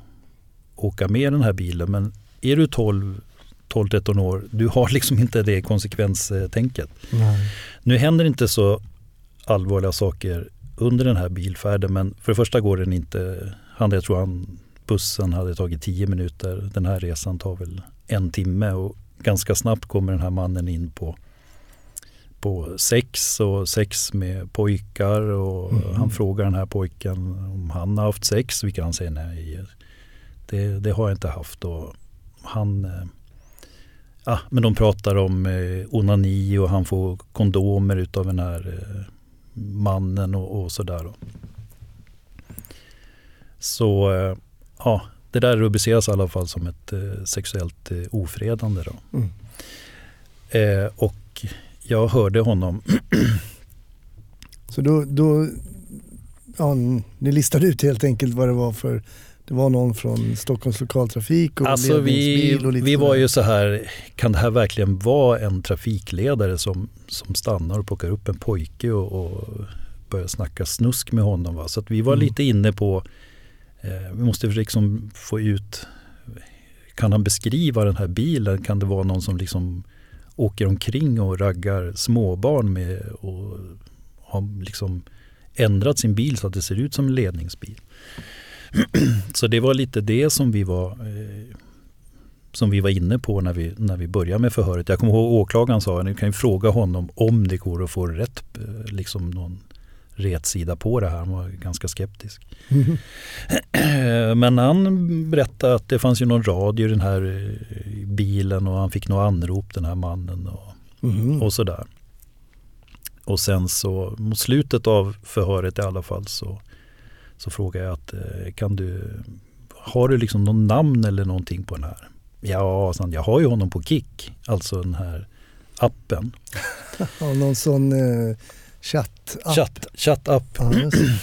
åka med den här bilen. Men är du 12 12-13 år, du har liksom inte det konsekvenstänket. Nej. Nu händer inte så allvarliga saker under den här bilfärden men för det första går den inte, han, jag tror han, bussen hade tagit 10 minuter, den här resan tar väl en timme och ganska snabbt kommer den här mannen in på på sex och sex med pojkar och Mhm. han frågar den här pojken om han har haft sex, vilket han säger nej. Det, det har jag inte haft och han eh, Ja, men de pratar om eh, onani och han får kondomer utav den här eh, mannen och, och sådär. Så ja, det där rubriceras i alla fall som ett eh, sexuellt eh, ofredande. Då. Mm. Eh, och jag hörde honom, Så då, då ja, ni listade ut helt enkelt vad det var för det var någon från Stockholms lokaltrafik och alltså vi, och lite vi var ju så här, kan det här verkligen vara en trafikledare som, som stannar och plockar upp en pojke och, och börjar snacka snusk med honom. Va? Så vi var Mm. lite inne på, Eh, vi måste liksom få ut, kan han beskriva den här bilen? Kan det vara någon som liksom åker omkring och raggar småbarn med och har liksom ändrat sin bil så att det ser ut som en ledningsbil. Så det var lite det som vi var eh, som vi var inne på när vi, när vi började med förhöret. Jag kommer ihåg åklagaren sa att ni kan ju fråga honom om det går att få rätt, eh, liksom någon rätsida på det här. Han var ganska skeptisk. Mhm. Men han berättade att det fanns ju någon radio i den här eh, bilen och han fick några anrop den här mannen och, Mhm. och sådär. Och sen så mot slutet av förhöret i alla fall så, så frågade jag att eh, kan du, har du liksom någon namn eller någonting på den här? Ja, sa han, jag har ju honom på Kik, alltså den här appen. Ja, någon sån eh, chatt Chatt, chattapp. Ja, just det.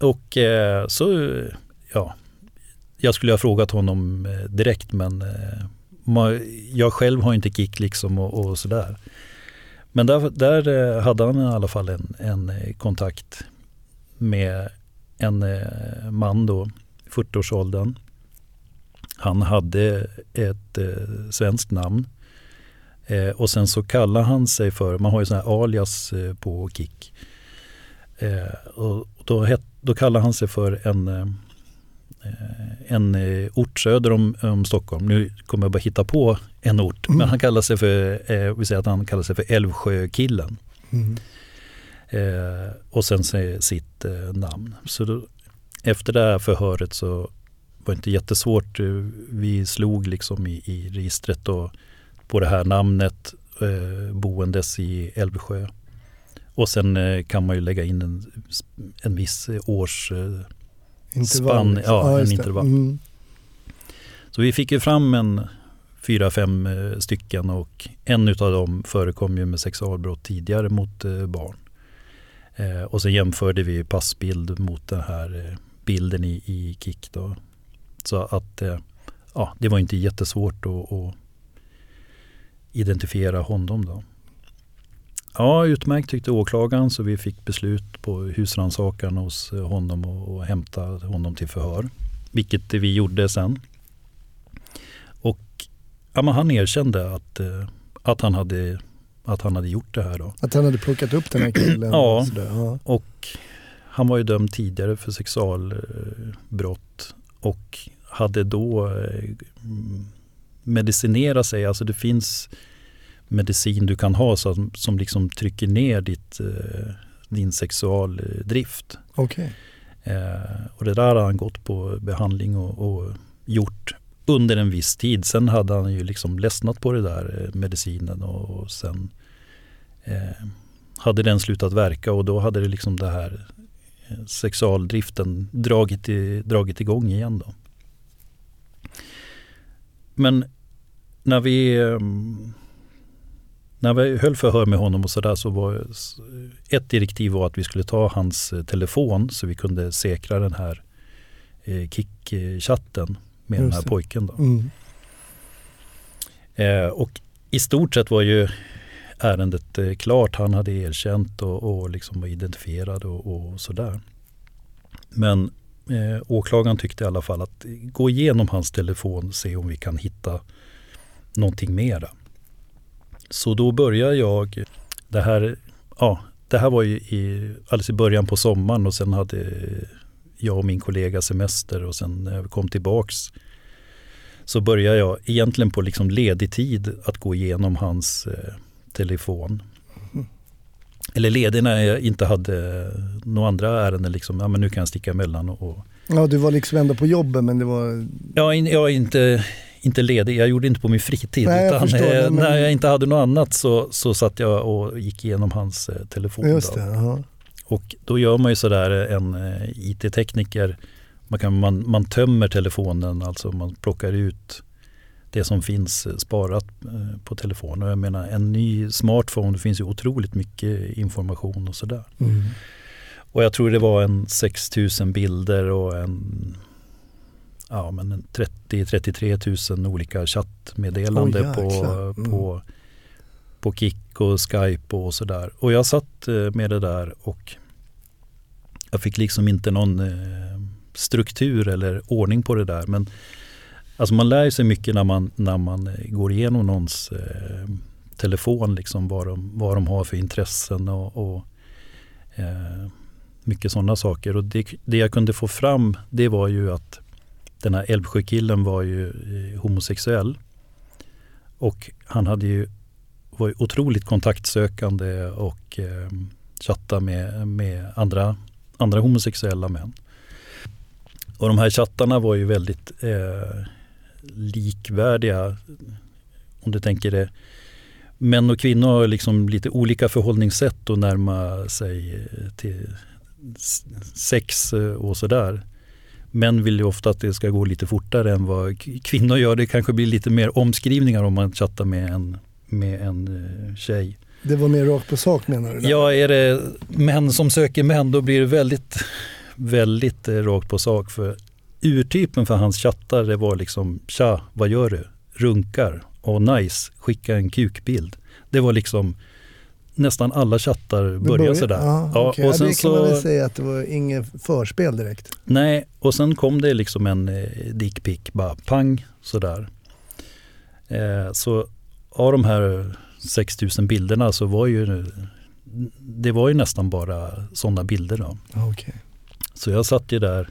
Och eh, så, ja, jag skulle ha frågat honom eh, direkt men eh, ma- jag själv har inte kick liksom och, och sådär. Men där, där eh, hade han i alla fall en, en kontakt med en man då, 40-årsåldern. Han hade ett eh, svenskt namn. Eh, och sen så kallar han sig för, man har ju sådana här alias eh, på Kik. Eh, och då, het, då kallar han sig för en, eh, en ort söder om, om Stockholm. Nu kommer jag bara hitta på en ort. Mm. Men han kallar sig för, eh, vi säger att han kallar sig för Älvsjökillen. Mhm. Eh, och sen sitt eh, namn. Så då, efter det här förhöret så var det inte jättesvårt. Vi slog liksom i, i registret och på det här namnet eh, boendes i Älvsjö. Och sen eh, kan man ju lägga in en, en viss eh, års... Eh, Intervall. Spann, liksom. ja, en just det. intervall. Mm. så vi fick ju fram en fyra, fem eh, stycken och en utav dem förekom ju med sexualbrott tidigare mot eh, barn. Och sen jämförde vi passbild mot den här bilden i, i Kik. Då. Så att ja, det var inte jättesvårt att, att identifiera honom. Då. Ja, utmärkt tyckte åklagaren så vi fick beslut på husrannsakan hos eh, honom och, och hämta honom till förhör. Vilket vi gjorde sen. Och ja, han erkände att, eh, att, han hade, att han hade gjort det här. Då. Att han hade plockat upp den här killen. Ja. ja. Och han var ju dömd tidigare för sexualbrott och hade då medicinerat sig. Alltså det finns medicin du kan ha som, som liksom trycker ner ditt, eh, din sexualdrift. Okej. Eh, och det där har han gått på behandling och, och gjort under en viss tid. Sen hade han ju liksom ledsnat på det där eh, medicinen och, och sen eh, hade den slutat verka och då hade det liksom det här eh, sexualdriften dragit, i, dragit igång igen då. Men när vi eh, när vi höll förhör med honom och sådär så var ett direktiv var att vi skulle ta hans eh, telefon så vi kunde säkra den här eh, kick-chatten med Just den här det. pojken. Då. Mm. Eh, och i stort sett var ju ärendet eh, klart. Han hade erkänt och, och liksom var identifierad och, och sådär. Men eh, åklagaren tyckte i alla fall att gå igenom hans telefon och se om vi kan hitta någonting mera. Så då började jag, det här, ja, det här var ju i, alldeles i början på sommaren och sen hade jag och min kollega semester och sen när jag kom tillbaks så började jag egentligen på liksom ledig tid att gå igenom hans eh, telefon. Eller ledig när jag inte hade några andra ärenden. Liksom, ja, men nu kan jag sticka emellan. Och, Ja, du var liksom ändå på jobbet men det var... ja, in, jag är inte, inte ledig, jag gjorde inte på min fritid. Nej, jag förstår eh, men- När jag inte hade något annat så, så satt jag och gick igenom hans eh, telefon. Just det. Och då gör man ju sådär en eh, IT-tekniker, man, kan, man, man tömmer telefonen, alltså man plockar ut det som finns eh, sparat eh, på telefonen. Jag menar en ny smartphone, det finns ju otroligt mycket information och sådär. Mm. Och jag tror det var en 6000 bilder och en ja, men en 30-33 000 olika chattmeddelanden Oj, på. Mm. på, på Kik och Skype och sådär. Och jag satt eh, med det där och jag fick liksom inte någon struktur eller ordning på det där. Men alltså man lär sig mycket när man, när man eh, går igenom någons eh, telefon, liksom vad, de, vad de har för intressen och, och eh, mycket sådana saker. Och det, det jag kunde få fram det var ju att den här Älvsjökillen var ju eh, homosexuell. Och han hade ju, var ju otroligt kontaktsökande och eh, chatta med, med andra, andra homosexuella män. Och de här chattarna var ju väldigt eh, likvärdiga. Om du tänker det. Män och kvinnor har liksom lite olika förhållningssätt att närma sig eh, till sex eh, och sådär. Män vill ju ofta att det ska gå lite fortare än vad kvinnor gör. Det kanske blir lite mer omskrivningar om man chattar med en, med en eh, tjej. Det var mer rakt på sak menar du? där? Ja, är det män som söker män då blir det väldigt, väldigt rakt på sak. För urtypen för hans chattar det var liksom tja, vad gör du? Runkar. Och nice, skicka en kukbild. Det var liksom nästan alla chattar började började- sådär. Ja, Ja, okej. och ja, sen det kan man så- väl säga att det var inget förspel direkt. Nej, och sen kom det liksom en eh, dickpic, bara pang sådär. Eh, så av de här 6000 bilderna så var ju det var ju nästan bara sådana bilder då. Ja, okej. Så jag satt ju där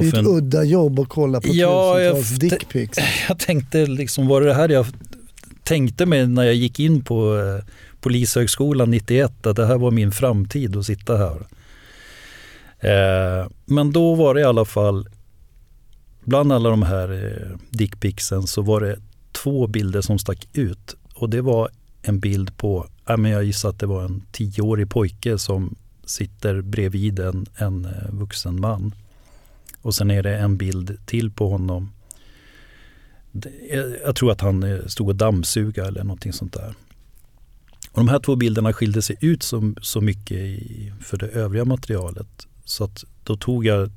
Det är ett udda jobb att kolla på Ja, tusentals dickpics. jag tänkte liksom, var det det här jag tänkte mig när jag gick in på eh, Polishögskolan 91, att det här var min framtid att sitta här. Eh, men då var det i alla fall, bland alla de här eh, dickpicsen så var det två bilder som stack ut. Och det var en bild på, men jag gissar att det var en tioårig pojke som sitter bredvid en, en vuxen man. Och sen är det en bild till på honom jag tror att han eh, stod och dammsuga eller någonting sånt där. Och de här två bilderna skilde sig ut så, så mycket i, för det övriga materialet. Så att då tog jag,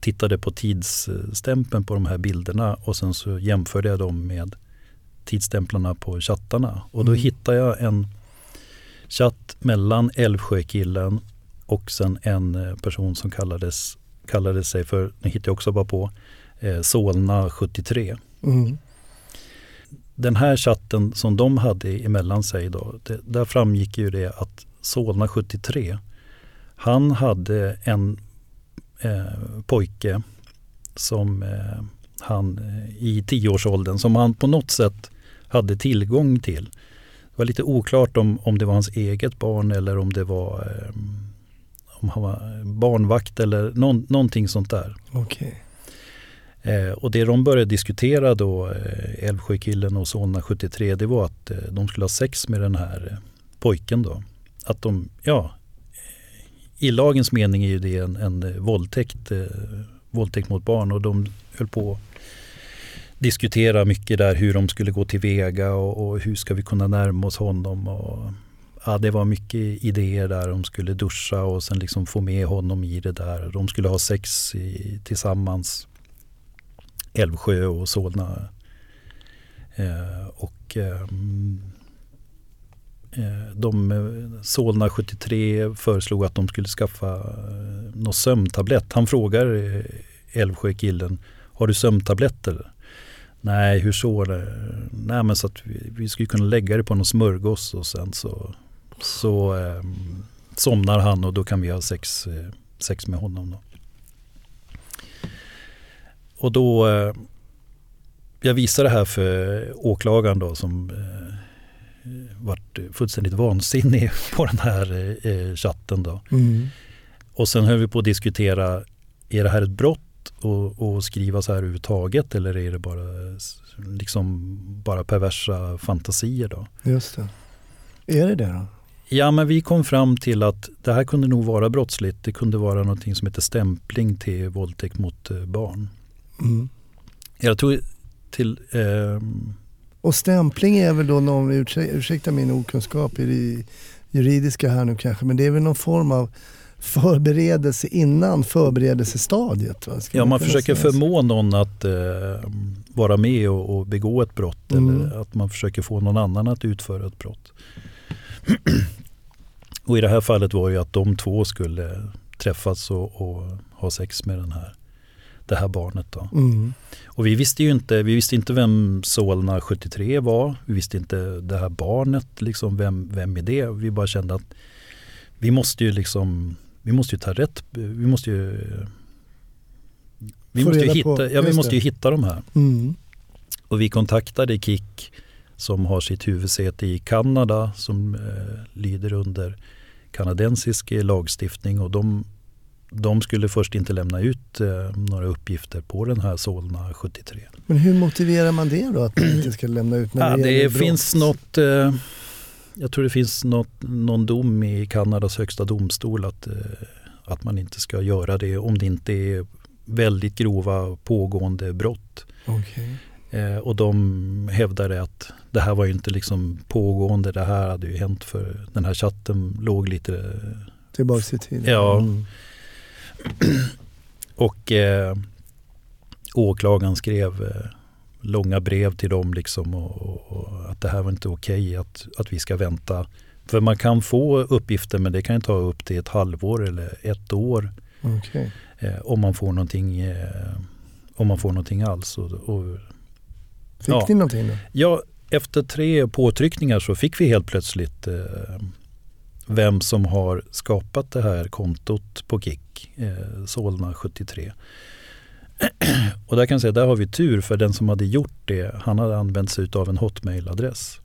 tittade på tidsstämpeln på de här bilderna och sen så jämförde jag dem med tidsstämplarna på chattarna. Och då Mm. hittade jag en chatt mellan Älvsjökillen och sen en eh, person som kallades, kallade sig för, nu hittar jag också bara på, eh, Solna 73 Mm. den här chatten som de hade emellan sig då, det, där framgick ju det att Solna 73, han hade en eh, pojke som eh, han eh, i tioårsåldern som han på något sätt hade tillgång till. Det var lite oklart om, om det var hans eget barn eller om det var eh, om han var barnvakt eller någon, någonting sånt där. Okej. Eh, och det de började diskutera då, eh, Älvsjökillen och Solna 73, det var att eh, de skulle ha sex med den här eh, pojken då. Att de, ja, i lagens mening är ju det en, en eh, våldtäkt, eh, våldtäkt mot barn och de höll på diskutera mycket där hur de skulle gå tillväga och, och hur ska vi kunna närma oss honom. Och, ja, det var mycket idéer där. De skulle duscha och sen liksom få med honom i det där. De skulle ha sex i, tillsammans. Älvsjö och Solna. Eh, och eh, eh de, Solna 73 föreslog att de skulle skaffa eh, någon sömntablett. Han frågar Älvsjökillen. Älvsjö-killen, har du sömntabletter? Nej, hur så? Nej, men så att vi, vi skulle kunna lägga det på någon smörgås och sen så, så eh, somnar han och då kan vi ha sex, eh, sex med honom. Då. Och då, eh, jag visade det här för åklagaren då som eh, vart fullständigt vansinnig på den här eh, chatten då. Mm. Och sen höll vi på att diskutera, är det här ett brott att skriva så här överhuvudtaget eller är det bara, liksom, bara perversa fantasier då? Just det. Är det det då? Ja, men vi kom fram till att det här kunde nog vara brottsligt. Det kunde vara någonting som heter stämpling till våldtäkt mot eh, barn. Mm. Jag tror till... Eh, Och stämpling är väl då någon, ursäkta, ursäkta min okunskap i det juridiska här nu kanske, men det är väl någon form av förberedelse innan förberedelsestadiet? Va? Ska ja, man kunna försöker säga förmå någon att eh, vara med och, och begå ett brott Mm. eller att man försöker få någon annan att utföra ett brott. och i det här fallet var ju att de två skulle träffas och, och ha sex med den här, det här barnet. Då. Mm. Och vi visste ju inte, vi visste inte vem Solna 73 var. Vi visste inte det här barnet, liksom, vem, vem är det? Vi bara kände att vi måste ju liksom, vi måste ju ta rätt, vi måste ju vi måste, ju på- hitta, ja, vi måste ju det. hitta de här. Mm. Och vi kontaktade KIK som har sitt huvudsäte i Kanada som eh, lyder under kanadensisk lagstiftning och de, de skulle först inte lämna ut eh, några uppgifter på den här Solna 73. Men hur motiverar man det då att man inte ska lämna ut när Ja, det, det finns något, eh, jag tror det finns något, någon dom i Kanadas högsta domstol att, eh, att man inte ska göra det om det inte är väldigt grova pågående brott. Okej. Eh, och de hävdade att det här var ju inte liksom pågående, det här hade ju hänt för den här chatten låg lite Tillbaks i tiden. Ja. Mm. och eh, åklagaren skrev eh, långa brev till dem liksom och, och, och att det här var inte okej att, att vi ska vänta. För man kan få uppgifter men det kan ju ta upp till ett halvår eller ett år Okej. eh, om man får någonting eh, om man får någonting alls. Och, och, Fick Ja. ni någonting då? ja, efter tre påtryckningar så fick vi helt plötsligt eh, vem som har skapat det här kontot på Kik, eh, Solna 73. Och där kan jag säga, där har vi tur för den som hade gjort det, han hade använt sig av en hotmailadress.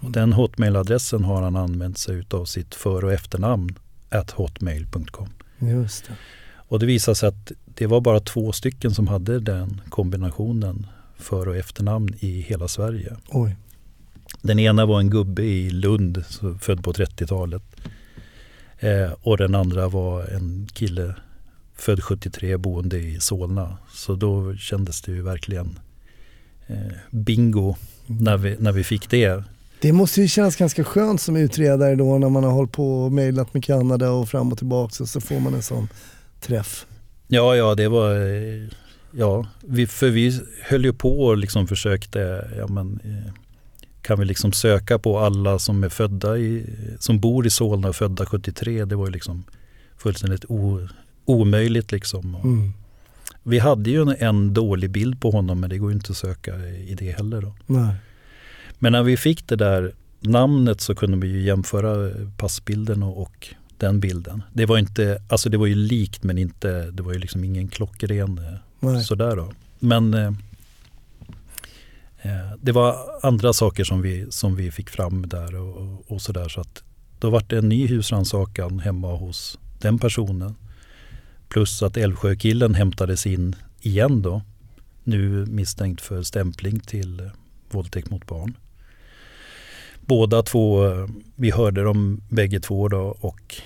Och den hotmailadressen har han använt sig av sitt för och efternamn at hotmail.com. Just det. Och det visade sig att det var bara två stycken som hade den kombinationen för och efternamn i hela Sverige. Oj. Den ena var en gubbe i Lund, född på 30-talet. Eh, och den andra var en kille född 73, boende i Solna. Så då kändes det ju verkligen eh, bingo när vi, när vi fick det. Det måste ju kännas ganska skönt som utredare då när man har hållit på och mejlat med Kanada och fram och tillbaka och så får man en sån träff. Ja, ja, det var... Ja, vi, för vi höll ju på och liksom försökte, ja men eh, kan vi liksom söka på alla som är födda i, som bor i Solna och födda 73. Det var ju liksom fullständigt o, omöjligt liksom. Mm. Vi hade ju en, en dålig bild på honom men det går ju inte att söka i det heller då. Nej. Men när vi fick det där namnet så kunde vi ju jämföra passbilden och, och den bilden. Det var inte, alltså det var ju likt men inte, det var ju liksom ingen klockren eh, Nej. sådär då. Men eh, eh, det var andra saker som vi, som vi fick fram där och, och, sådär. Så att då var det en ny husrannsakan hemma hos den personen. Plus att Älvsjökillen hämtades in igen då. nu misstänkt för stämpling till eh, våldtäkt mot barn. Båda två, eh, vi hörde dem bägge två då och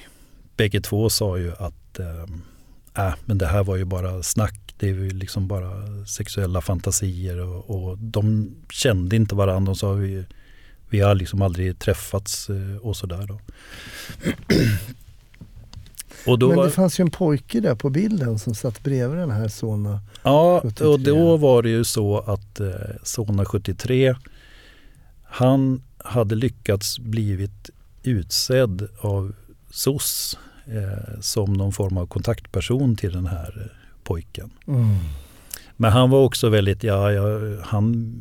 bägge två sa ju att eh, äh, men det här var ju bara snack. Det är ju liksom bara sexuella fantasier och, och de kände inte varandra. De sa vi, vi har liksom aldrig träffats eh, och sådär då. och då Men det var, fanns ju en pojke där på bilden som satt bredvid den här Sona Ja, 73. och då var det ju så att eh, Sona 73 han hade lyckats blivit utsedd av SOS eh, som någon form av kontaktperson till den här eh, pojken. Mm. Men han var också väldigt, ja, ja, han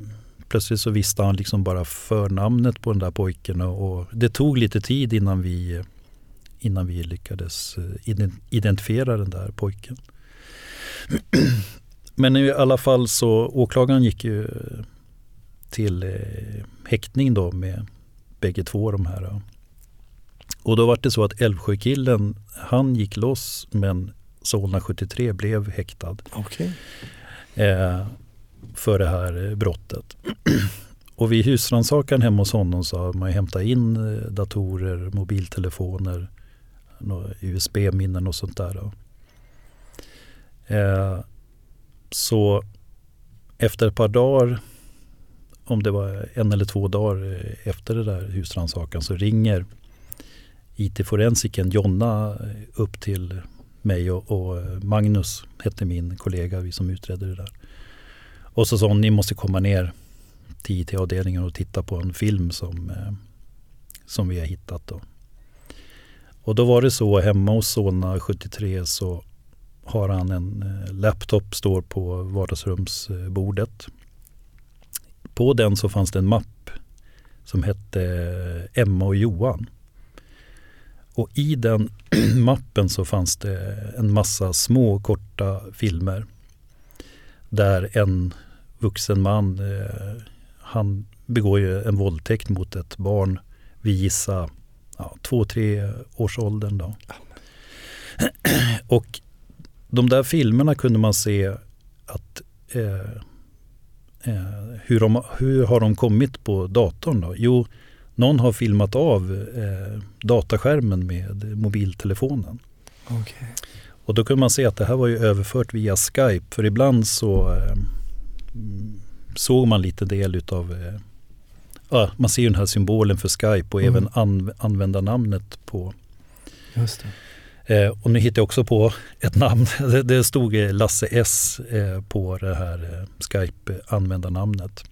plötsligt så visste han liksom bara förnamnet på den där pojken och, och det tog lite tid innan vi, innan vi lyckades eh, identifiera den där pojken. Men i alla fall så åklagaren gick ju till eh, häktning då med bägge två de här. Och då var det så att Älvsjökillen, han gick loss men Solna 73 blev häktad. Okay. Eh, för det här eh, brottet. Och vid husrannsakan hemma hos honom så har man hämtat in eh, datorer, mobiltelefoner, USB-minnen och sånt där. Eh, så efter ett par dagar, om det var en eller två dagar eh, efter det där husrannsakan så ringer IT-forensiken Jonna upp till mig och, och, eh, Magnus hette min kollega, vi som utredde det där. Och så sa hon, ni måste komma ner till IT-avdelningen och titta på en film som, eh, som vi har hittat. Då. Och då var det så hemma hos Solna 73 så har han en eh, laptop står på vardagsrumsbordet. På den så fanns det en mapp som hette Emma och Johan. Och i den mappen så fanns det en massa små korta filmer där en vuxen man, eh, han begår ju en våldtäkt mot ett barn vid gissa ja, två, tre års åldern. Då. Och de där filmerna kunde man se att eh, eh, hur, de, hur har de kommit på datorn? Då? Jo, någon har filmat av eh, dataskärmen med mobiltelefonen. Okay. Och då kunde man se att det här var ju överfört via Skype. För ibland så eh, såg man lite del utav eh, man ser ju den här symbolen för Skype och mm. även an, användarnamnet på. Just eh, och nu hittar jag också på ett namn. Det, det stod Lasse S eh, på det här eh, Skype-användarnamnet.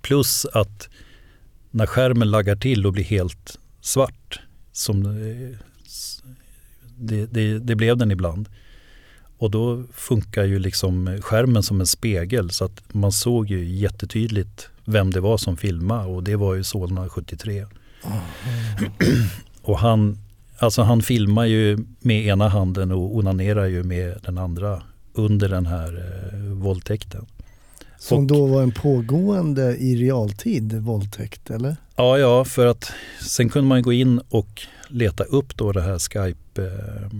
Plus att när skärmen laggar till och blir helt svart, som eh, det, det, det, blev den ibland. Och då funkar ju liksom skärmen som en spegel så att man såg ju jättetydligt vem det var som filmade och det var ju Solna 73. Oh. och han, alltså han filmar ju med ena handen och onanerar ju med den andra under den här eh, våldtäkten. Som och, då var en pågående i realtid våldtäkt eller? Ja, ja, för att sen kunde man gå in och leta upp då det här Skype, eh,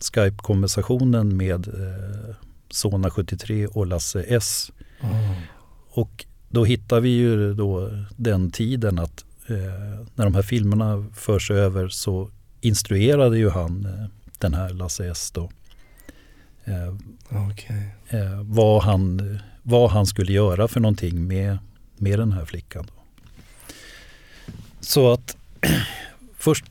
Skype-konversationen med eh, Sona 73 och Lasse S. Mm. Och då hittar vi ju då den tiden att eh, när de här filmerna förs över så instruerade ju han eh, den här Lasse S då. Eh, okay. Eh, vad, han, vad han skulle göra för någonting med, med den här flickan. Så att först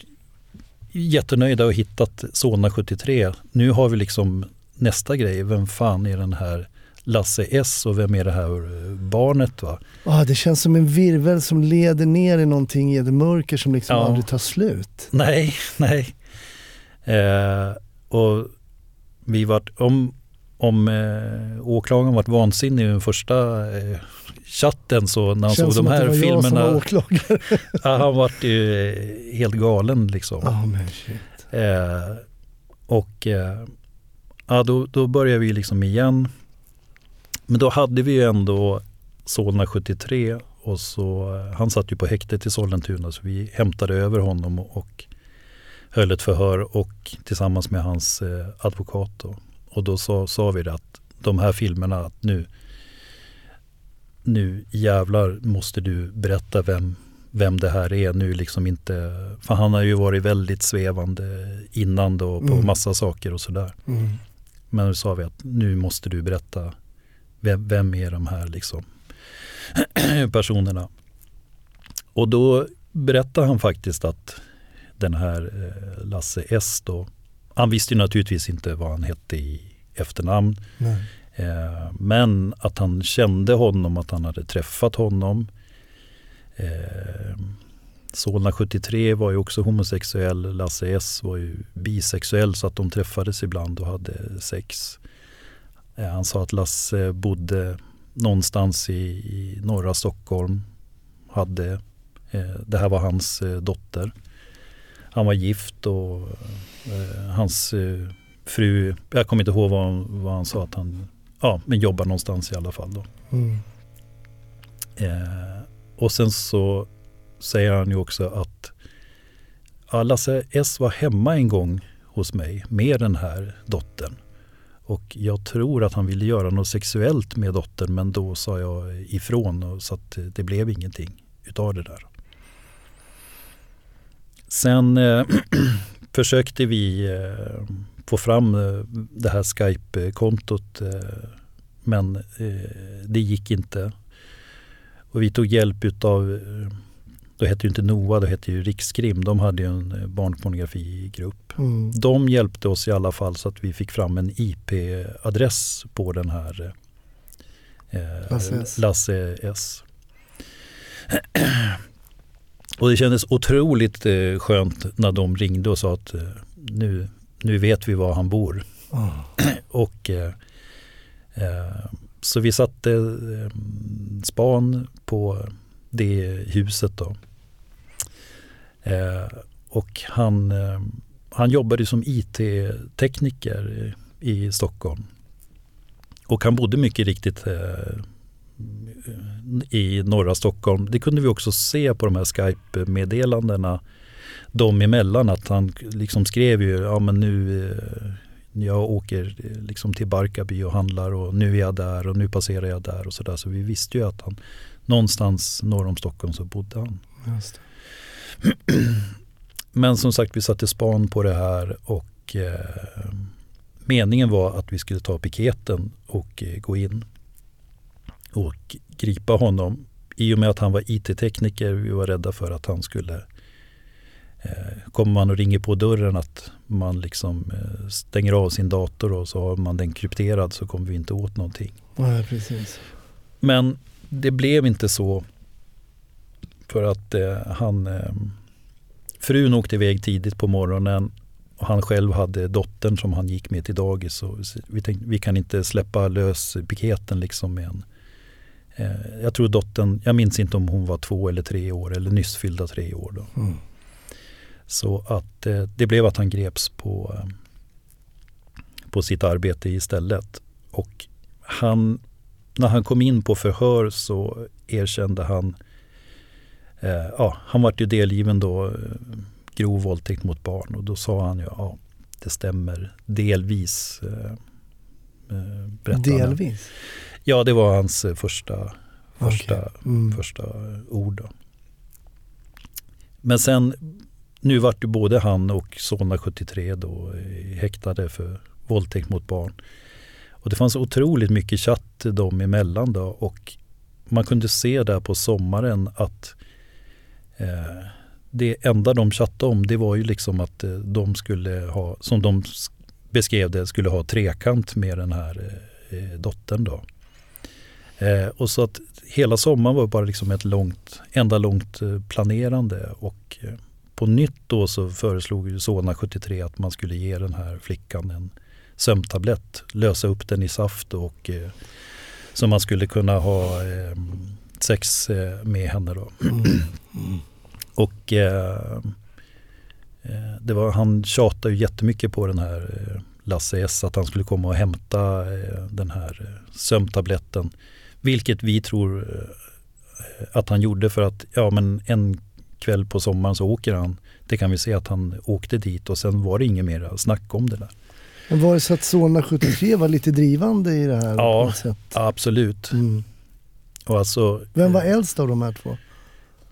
jättenöjda och hittat Solna 73. Nu har vi liksom nästa grej. Vem fan är den här Lasse S och vem är det här barnet? Va? Ah, det känns som en virvel som leder ner i någonting i ett mörker som liksom ja. aldrig tar slut. Nej, nej. Eh, och vi vart, om, om eh, åklagaren varit vansinnig i den första eh, chatten så när han Känns såg de här filmerna. ja, han vart ju eh, helt galen liksom. Oh, eh, och eh, ja, då, då började vi liksom igen. Men då hade vi ju ändå Solna 73 och så, eh, han satt ju på häktet i Sollentuna så vi hämtade över honom och, och höll ett förhör och tillsammans med hans eh, advokat. Då. Och då sa, sa vi det att de här filmerna att nu, nu jävlar måste du berätta vem, vem det här är nu liksom inte, för han har ju varit väldigt svävande innan då på Mm. massa saker och sådär. Mm. Men då sa vi att nu måste du berätta vem, vem är de här liksom personerna. Och då berättade han faktiskt att den här eh, Lasse S då, han visste naturligtvis inte vad han hette i efternamn. Eh, men att han kände honom, att han hade träffat honom. Eh, Solna 73 var ju också homosexuell, Lasse S var ju bisexuell så att de träffades ibland och hade sex. Eh, han sa att Lasse bodde någonstans i, i norra Stockholm. Hade, eh, det här var hans eh, dotter. Han var gift och eh, hans eh, fru, jag kommer inte ihåg vad, han- vad han sa att han, ja men jobbar någonstans i alla fall då. Mm. Eh, och sen så säger han ju också att ja, Lasse S var hemma en gång hos mig med den här dottern. Och jag tror att han ville göra något sexuellt med dottern men då sa jag ifrån och så att det blev ingenting utav det där. Sen eh, försökte vi eh, få fram eh, det här Skype-kontot men det gick inte. Och vi tog hjälp utav, eh, då hette ju inte NOA, då hette ju Rikskrim. De hade ju en barnpornografigrupp. Mm. De hjälpte oss i alla fall så att vi fick fram en IP-adress på den här eh, Lasse S. Lasse S. Och det kändes otroligt eh, skönt när de ringde och sa att eh, nu, nu vet vi var han bor. Ah. Och eh, eh, så vi satte eh, span på det huset då. Eh, och han, eh, han jobbade som IT-tekniker i Stockholm. Och han bodde mycket riktigt i norra Stockholm. Det kunde vi också se på de här Skype-meddelandena dem emellan att han liksom skrev ju, ja men nu eh, jag åker eh, liksom till Barkarby och handlar och nu är jag där och nu passerar jag där och sådär. Så vi visste ju att han någonstans norr om Stockholm så bodde han. Men som sagt vi satte span på det här och eh, meningen var att vi skulle ta piketen och eh, gå in och gripa honom. I och med att han var IT-tekniker, vi var rädda för att han skulle eh, Kommer man och ringer på dörren att man liksom eh, stänger av sin dator och så har man den krypterad så kommer vi inte åt någonting. Nej, precis. Men det blev inte så för att eh, han eh, frun åkte iväg tidigt på morgonen och han själv hade dottern som han gick med till dagis. Så vi tänkte vi kan inte släppa lös piketen liksom med en jag tror dottern, jag minns inte om hon var två eller tre år eller nyss fyllda tre år. Då. Mm. Så att eh, det blev att han greps på, eh, på sitt arbete istället. Och han, när han kom in på förhör så erkände han, eh, ja, han vart ju delgiven då eh, grov våldtäkt mot barn och då sa han ju, ja det stämmer delvis. Eh, eh. Delvis. Ja, det var hans eh, första, första Okej. Mm. första ord. Då. Men sen, nu vart ju både han och Solna 73 då eh, häktade för våldtäkt mot barn. Och det fanns otroligt mycket chatt dem emellan då och man kunde se där på sommaren att eh, det enda de chattade om det var ju liksom att eh, de skulle ha, som de beskrev det, skulle ha trekant med den här eh, dottern då. Eh, och så att hela sommaren var bara liksom ett långt, enda långt eh, planerande och eh, på nytt då så föreslog Solna 73 att man skulle ge den här flickan en sömntablett, lösa upp den i saft och eh, så man skulle kunna ha eh, sex eh, med henne då. Och eh, eh, det var, han tjatade ju jättemycket på den här Lasse S att han skulle komma och hämta den här sömntabletten. Vilket vi tror eh, att han gjorde för att ja, men en kväll på sommaren så åker han. Det kan vi se att han åkte dit och sen var det inget mer snack om det där. Men var det så att Solna 73 var lite drivande i det här? Ja. Absolut. Mm. Och alltså, Vem var eh, äldst av de här två?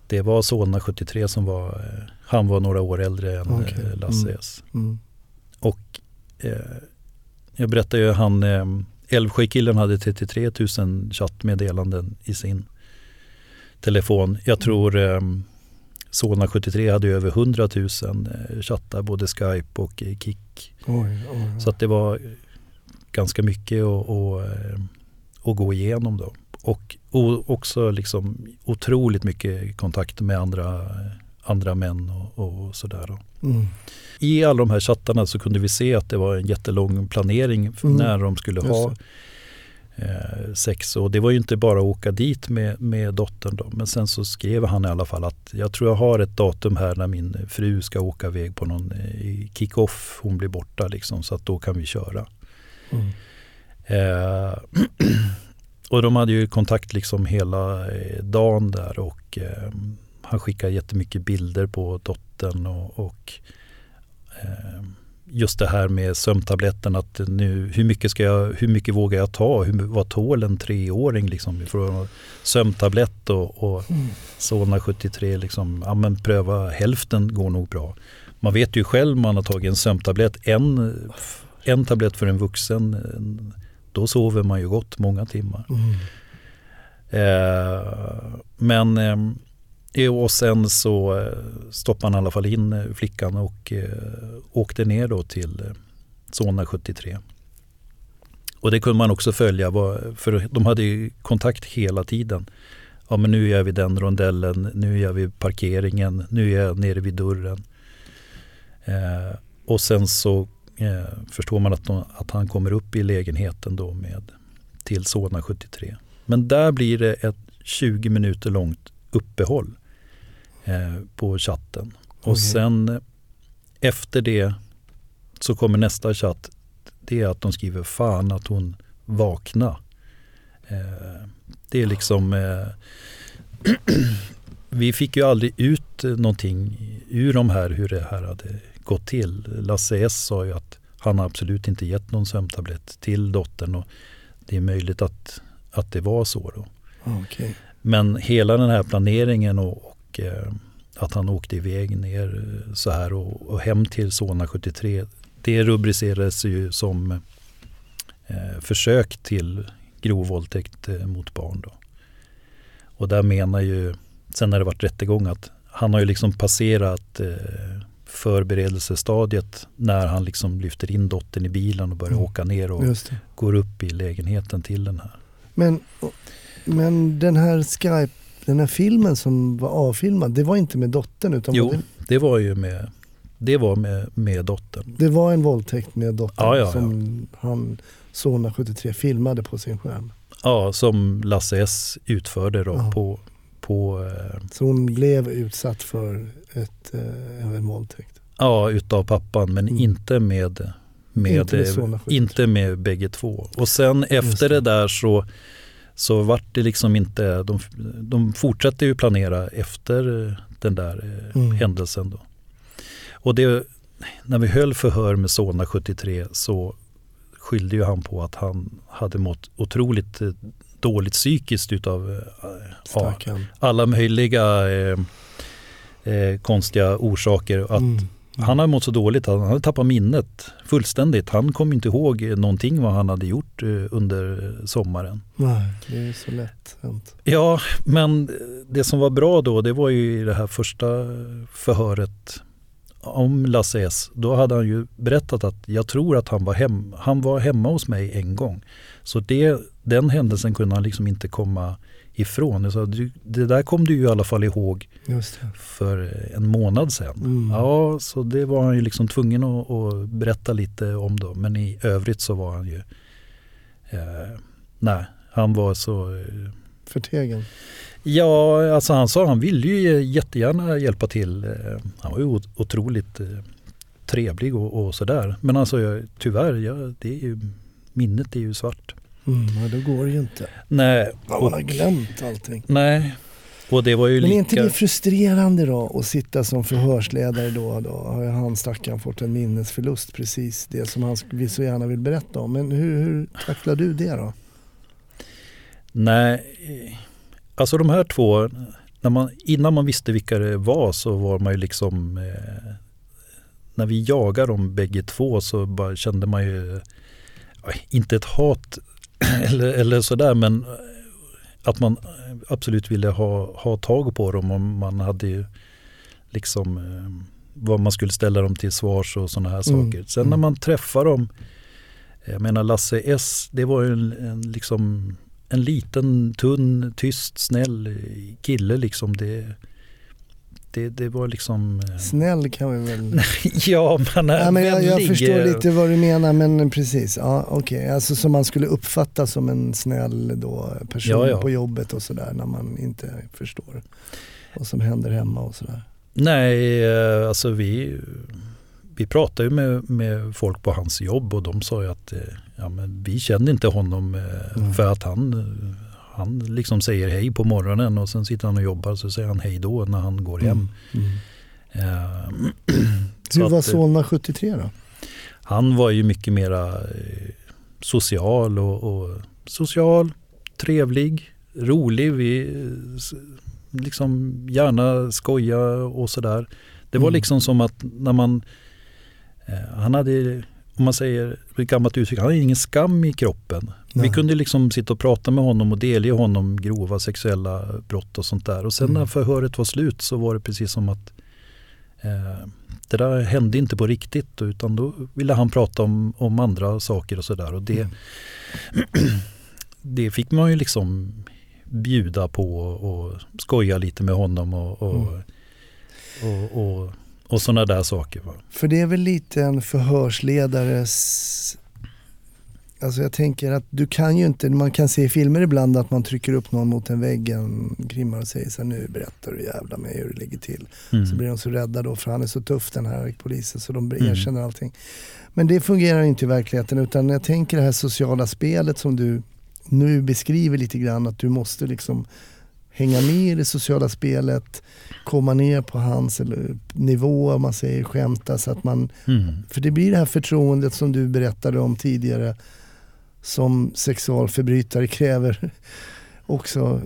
Det var Solna 73 som var, eh, han var några år äldre än eh, Lasse Mm. S. Mm. Och eh, jag berättade ju han, eh, Älvsjökillen hade 33 000 chattmeddelanden i sin telefon. Jag tror eh, Solna 73 hade över 100 000 eh, chattar, både Skype och eh, Kik. Oj, oj. Så att det var ganska mycket att, att, eh, att gå igenom då. Och, och också liksom otroligt mycket kontakt med andra, andra män och, och sådär. Mm. I alla de här chattarna så kunde vi se att det var en jättelång planering Mm. när de skulle ha eh, sex. Och det var ju inte bara att åka dit med, med dottern då. Men sen så skrev han i alla fall att jag tror jag har ett datum här när min fru ska åka iväg på någon eh, kick-off. Hon blir borta liksom så att då kan vi köra. Mm. Eh, och de hade ju kontakt liksom hela eh, dagen där och eh, han skickade jättemycket bilder på dottern och, och eh, just det här med sömntabletten att nu hur mycket ska jag, hur mycket vågar jag ta? Hur, vad tål en treåring liksom? Sömntablett och, och Mm. Solna 73 liksom, ja men pröva hälften går nog bra. Man vet ju själv man har tagit en sömntablett, en, en tablett för en vuxen, en- då sover man ju gott många timmar. Mm. Eh, men eh, och sen så eh, stoppade han i alla fall in eh, flickan och eh, åkte ner då till Solna 73. Och det kunde man också följa, för de hade ju kontakt hela tiden. Ja men nu är jag vid den rondellen, nu är jag vid parkeringen, nu är jag nere vid dörren. Eh, och sen så eh, förstår man att, de, att han kommer upp i lägenheten då med till Solna 73. Men där blir det ett 20 minuter långt uppehåll eh, på chatten. Och Okej. sen efter det så kommer nästa chatt. Det är att de skriver fan att hon vakna. Eh, det är liksom eh, Vi fick ju aldrig ut någonting ur de här hur det här hade gått till. Lasse S sa ju att han absolut inte gett någon sömntablett till dottern och det är möjligt att, att det var så då. Okej. Men hela den här planeringen och, och eh, att han åkte iväg ner eh, så här och, och hem till Solna 73. Det rubricerades ju som eh, försök till grov våldtäkt eh, mot barn. Då. Och där menar ju, sen när det varit rättegång, att han har ju liksom passerat eh, förberedelsestadiet när han liksom lyfter in dottern i bilen och börjar Mm. åka ner och går upp i lägenheten till den här. Men, men den här Skype, den här filmen som var avfilmad, det var inte med dottern utan Jo, det, det var ju med, det var med, med dottern. det var en våldtäkt med dottern Ja, ja, ja. som han, Solna 73, filmade på sin skärm. Ja, som Lasse S utförde då Ja. på, på eh, Så hon blev utsatt för ett, eh, en våldtäkt. ja, utav pappan men Mm. inte med med, Inte med Solna 73. inte med bägge två. Och sen efter det. det där så, så vart det liksom inte, de, de fortsatte ju planera efter den där eh, Mm. händelsen då. Och det, när vi höll förhör med Solna 73 så skyllde ju han på att han hade mått otroligt eh, dåligt psykiskt utav eh, ja, alla möjliga eh, eh, konstiga orsaker. Att Mm. Han har mått så dåligt, han hade tappat minnet fullständigt. Han kom inte ihåg någonting vad han hade gjort eh, under sommaren. Nej, det är så lätt hänt. Ja, men det som var bra då, det var ju i det här första förhöret om Lasse S. Då hade han ju berättat att jag tror att han var, hem, han var hemma hos mig en gång. Så det, den händelsen kunde han liksom inte komma ifrån. Sa, "Du, det där kom du ju i alla fall ihåg för en månad sedan. Mm. Ja, så det var han ju liksom tvungen att, att berätta lite om då. Men i övrigt så var han ju, eh, nej, han var så eh, Förtegen. Ja, alltså han sa han ville ju jättegärna hjälpa till. Eh, Han var ju ot- otroligt eh, trevlig och, och sådär. Men alltså jag, tyvärr, jag, det är ju, minnet är ju svart. Mm, ja, då går det ju inte. Nej, man har glömt allting. nej. Och det var ju Men är lika... inte det frustrerande då att sitta som förhörsledare då? Då har han stackaren fått en minnesförlust precis, det som han så gärna vill berätta om. Men hur, hur tacklar du det då? Nej, alltså de här två, när man, innan man visste vilka det var så var man ju liksom eh, när vi jagade dem bägge två så bara kände man ju inte ett hat eller, eller sådär men att man absolut ville ha, ha tag på dem och man hade ju liksom eh, vad man skulle ställa dem till svars och sådana här Mm, saker. Sen när mm. man träffar dem, jag menar Lasse S, det var ju en, en, liksom, en liten, tunn, tyst, snäll kille liksom. Det, det, det var liksom... eh, Snäll kan vi väl... ja, man är Ja, men jag, jag förstår eh, lite vad du menar men precis. Ja, Okej, alltså som man skulle uppfatta som en snäll då, person Ja, ja. på jobbet och sådär när man inte förstår vad som händer hemma och sådär. Nej, eh, alltså vi, vi pratade ju med, med folk på hans jobb och de sa ju att ja, men vi kände inte honom Mm. för att han, han liksom säger hej på morgonen och sen sitter han och jobbar så säger han hej då när han går hem. Mm. Eh, så Hur var eh, Solna 73 då? Han var ju mycket mera eh, social och, och social, trevlig, rolig. Vi eh, liksom gärna skoja och sådär. Det var Mm. liksom som att när man, eh, han hade, om man säger ett gammalt uttryck, han hade ingen skam i kroppen. Nej. Vi kunde liksom sitta och prata med honom och delge honom grova sexuella brott och sånt där. Och sen Mm. när förhöret var slut så var det precis som att eh, det där hände inte på riktigt utan då ville han prata om, om andra saker och sådär. Och det, Mm. det fick man ju liksom bjuda på och skoja lite med honom och, och, Mm. och, och, och sådana där saker. Va? För det är väl lite en förhörsledares... Alltså jag tänker att du kan ju inte, man kan se i filmer ibland att man trycker upp någon mot en vägg, en krimmare och säger så här, nu berättar du jävla mig hur det ligger till. Mm. Så blir de så rädda då för han är så tuff den här polisen så de Mm. erkänner allting. Men det fungerar inte i verkligheten utan jag tänker det här sociala spelet som du nu beskriver lite grann att du måste liksom hänga med i det sociala spelet, komma ner på hans nivå om man säger skämta så att man, Mm. för det blir det här förtroendet som du berättade om tidigare som sexualförbrytare kräver också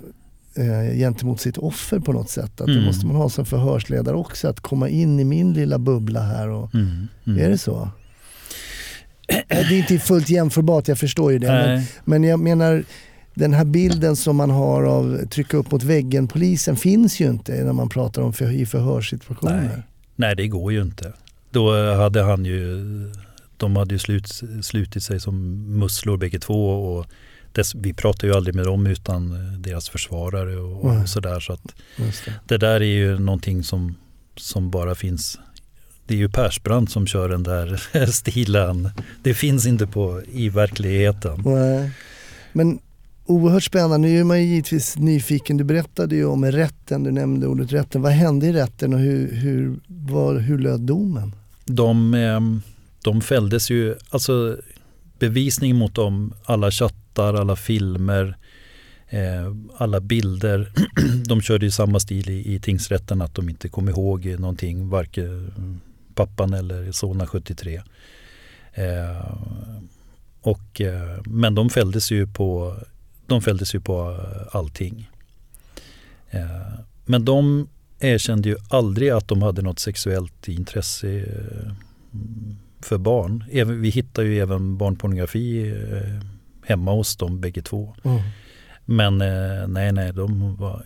eh, gentemot sitt offer på något sätt. Att Det Mm. måste man ha som förhörsledare också, att komma in i min lilla bubbla här. Och, Mm. Mm. Är det så? Det är inte fullt jämförbart, jag förstår ju det. Men, men jag menar, den här bilden som man har av trycka upp mot väggen-polisen finns ju inte när man pratar om för, i förhörssituationer. Nej. Nej, det går ju inte. Då hade han ju, de hade ju slut, slutit sig som musslor bägge två och dess, vi pratar ju aldrig med dem utan eh, deras försvarare och, och sådär. Så att det. det där är ju någonting som, som bara finns. Det är ju Persbrandt som kör den där stilen. Det finns inte på, i verkligheten. Nej. Men oerhört spännande. Nu är man ju givetvis nyfiken. Du berättade ju om rätten, du nämnde ordet rätten. Vad hände i rätten och hur, hur, var, hur löd domen? De, ehm, de fälldes ju, alltså bevisning mot dem, alla chattar, alla filmer, eh, alla bilder. de körde ju samma stil i, i tingsrätten att de inte kom ihåg någonting, varken pappan eller Solna 73. Eh, och, eh, men de fälldes ju på, de fälldes ju på eh, allting. Eh, men de erkände ju aldrig att de hade något sexuellt intresse eh, för barn. Vi hittar ju även barnpornografi hemma hos dem bägge två. Men eh, nej, nej, de var,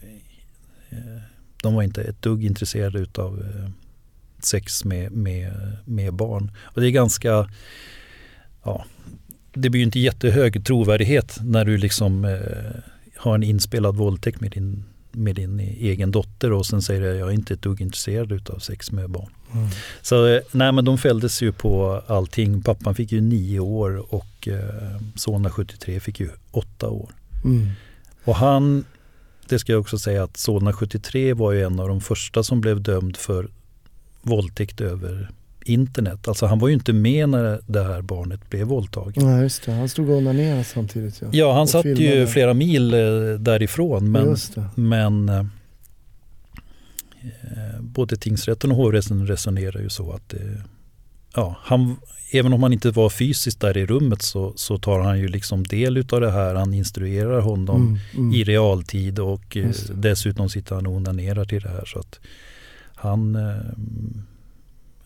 de var inte ett dugg intresserade utav eh, sex med, med, med barn. Och det är ganska, ja, det blir ju inte jättehög trovärdighet när du liksom eh, har en inspelad våldtäkt med din, med din egen dotter och sen säger du jag är inte ett dugg intresserad utav sex med barn. Mm. Så eh, nej men de fälldes ju på allting. Pappan fick ju nio år och eh, Solna 73 fick ju åtta år. Mm. Och han, det ska jag också säga att Solna 73 var ju en av de första som blev dömd för våldtäkt över internet. Alltså han var ju inte med när det här barnet blev våldtaget. Ja, just det. Han stod och onanerade samtidigt. Ja, Ja, han Och satt ju filmade. flera mil eh, därifrån men, men eh, eh, både tingsrätten och hovrätten resonerar ju så att det, ja, han, även om han inte var fysiskt där i rummet så, så tar han ju liksom del av det här. Han instruerar honom Mm, mm. i realtid och eh, dessutom sitter han och onanerar till det här. Så att han, eh,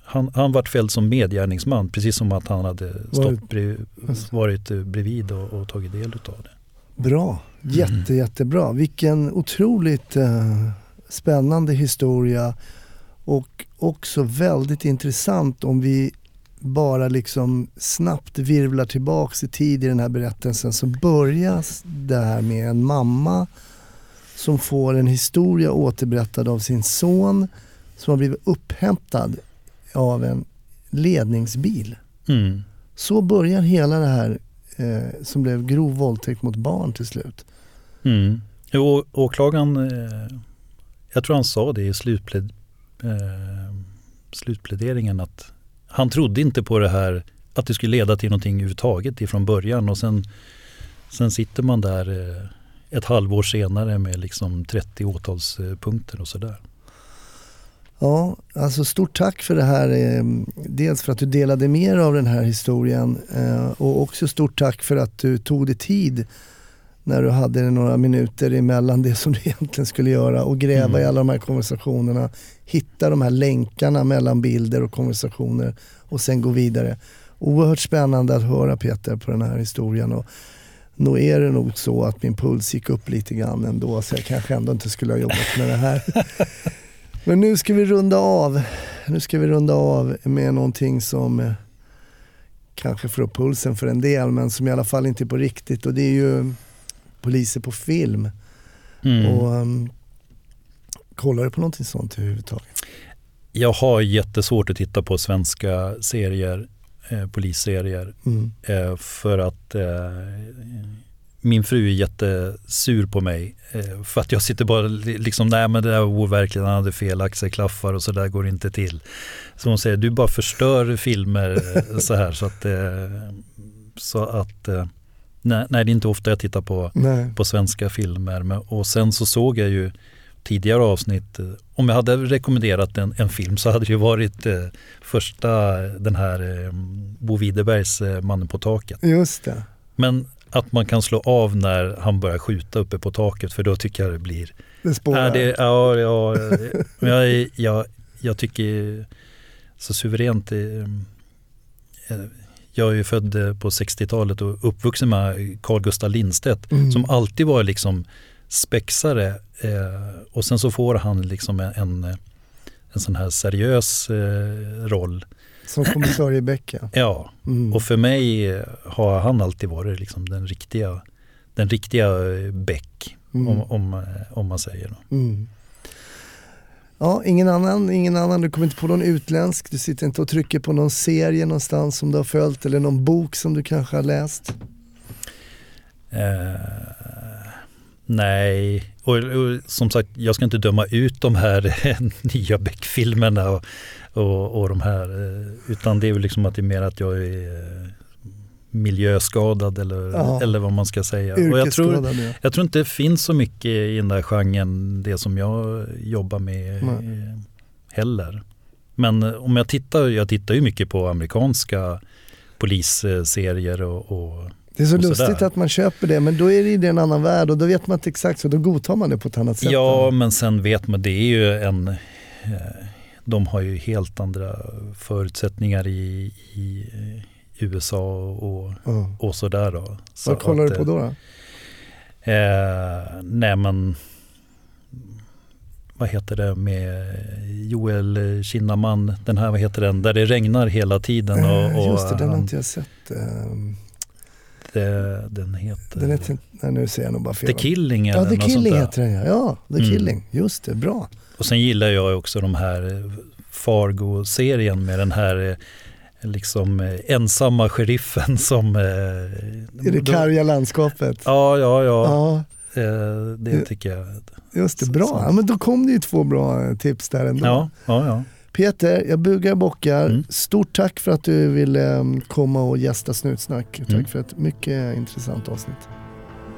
han, han vart fälld som medgärningsman precis som att han hade stått Varit- brev, Just varit eh, bredvid och, och tagit del av det. Bra, jätte, Mm. jättebra. Vilken otroligt eh, spännande historia och också väldigt intressant om vi bara liksom snabbt virvlar tillbaks i tid i den här berättelsen så börjas det här med en mamma som får en historia återberättad av sin son som har blivit upphämtad av en ledningsbil. Mm. Så börjar hela det här eh, som blev grov våldtäkt mot barn till slut. Mm. Jo, åklagaren, eh, jag tror han sa det i slutpled, eh, slutpläderingen att han trodde inte på det här att det skulle leda till någonting överhuvudtaget ifrån början och sen, sen sitter man där eh, ett halvår senare med liksom 30 åtalspunkter och sådär. Ja, alltså stort tack för det här. Eh, dels för att du delade mer av den här historien eh, och också stort tack för att du tog dig tid när du hade några minuter emellan det som du egentligen skulle göra och gräva Mm. i alla de här konversationerna. Hitta de här länkarna mellan bilder och konversationer och sen gå vidare. Oerhört spännande att höra Peter på den här historien. Och nog är det nog så att min puls gick upp lite grann ändå så jag kanske ändå inte skulle ha jobbat med det här. Men nu ska vi runda av. Nu ska vi runda av med någonting som eh, kanske får upp pulsen för en del men som i alla fall inte är på riktigt och det är ju poliser på film. Mm. Och, um, kollar du på någonting sånt överhuvudtaget? Jag har jättesvårt att titta på svenska serier, eh, polisserier Mm. Eh, för att eh, min fru är jättesur på mig. Eh, för att jag sitter bara li- liksom, nej men det där var overkligt, han hade fel axelklaffar och så där går det inte till. Så hon säger, du bara förstör filmer eh, så här. Så att, eh, så att nej, nej, det är inte ofta jag tittar på, Nej. på svenska filmer. Men, och sen så såg jag ju tidigare avsnitt, om jag hade rekommenderat en, en film så hade det ju varit eh, första, den här eh, Bo Widerbergs eh, Mannen på taket. Just det. Men att man kan slå av när han börjar skjuta uppe på taket för då tycker jag det blir... Det spårar. Äh, det, ja, ja, men jag, jag, jag tycker så suveränt. eh, eh, Jag är ju född eh, på 60-talet och uppvuxen med Carl Gustaf Lindstedt Mm. som alltid var liksom spexare och sen så får han liksom en, en, sån här seriös roll. Som kommissarie Becka. Ja, Mm. och för mig eh, har han alltid varit liksom den riktiga, den riktiga eh, Beck, Mm. om, om, eh, om man säger. Då. Mm. Ja, ingen annan, ingen annan. Du kommer inte på någon utländsk. Du sitter inte och trycker på någon serie någonstans som du har följt eller någon bok som du kanske har läst. Eh, nej, och, och som sagt, jag ska inte döma ut de här nya Beck-filmerna och, och, och de här, eh, utan det är väl liksom att det är mer att jag är eh, miljöskadad eller, eller vad man ska säga. Och jag tror, jag tror inte det finns så mycket i den där genren, det som jag jobbar med Nej. eh, heller. Men om jag tittar, jag tittar ju mycket på amerikanska polisserier och, och Det är så lustigt att man köper det men då är det i en annan värld och då vet man inte exakt så då godtar man det på ett annat sätt. Ja, men sen vet man, det är ju en... De har ju helt andra förutsättningar i, i USA och, Ja. och sådär då. Så Vad kollar att, du på då? då? Eh, nej men, vad heter det med Joel Kinnaman, den här, vad heter den, där det regnar hela tiden. Och, Eh, och Just det, den har inte jag sett. Ehm, det, den heter Den heter, nej nu säger jag nog bara fel. The Killing eller Ja, The Killing heter den ja. Ja, The Mm. Killing. Just det, bra. Och sen gillar jag också de här eh, Fargo-serien med den här eh, liksom eh, ensamma sheriffen som... I det karga landskapet. Ja, ja, ja. Ja, det tycker jag. just det. Bra. Ja, men då kom det ju två bra tips där ändå. Ja, ja, ja. Peter, jag bugar och bockar. Mm. Stort tack för att du ville eh, komma och gästa Snutsnack. Tack Mm. för ett mycket intressant avsnitt.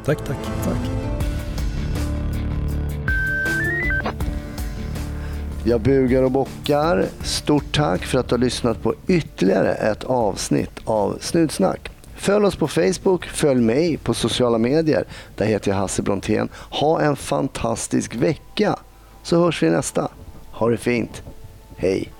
Tack, tack. Tack. Jag bugar och bockar. Stort tack för att du har lyssnat på ytterligare ett avsnitt av Snutsnack. Följ oss på Facebook, följ mig på sociala medier. Där heter jag Hasse Brontén. Ha en fantastisk vecka så hörs vi nästa. Ha det fint. Hej!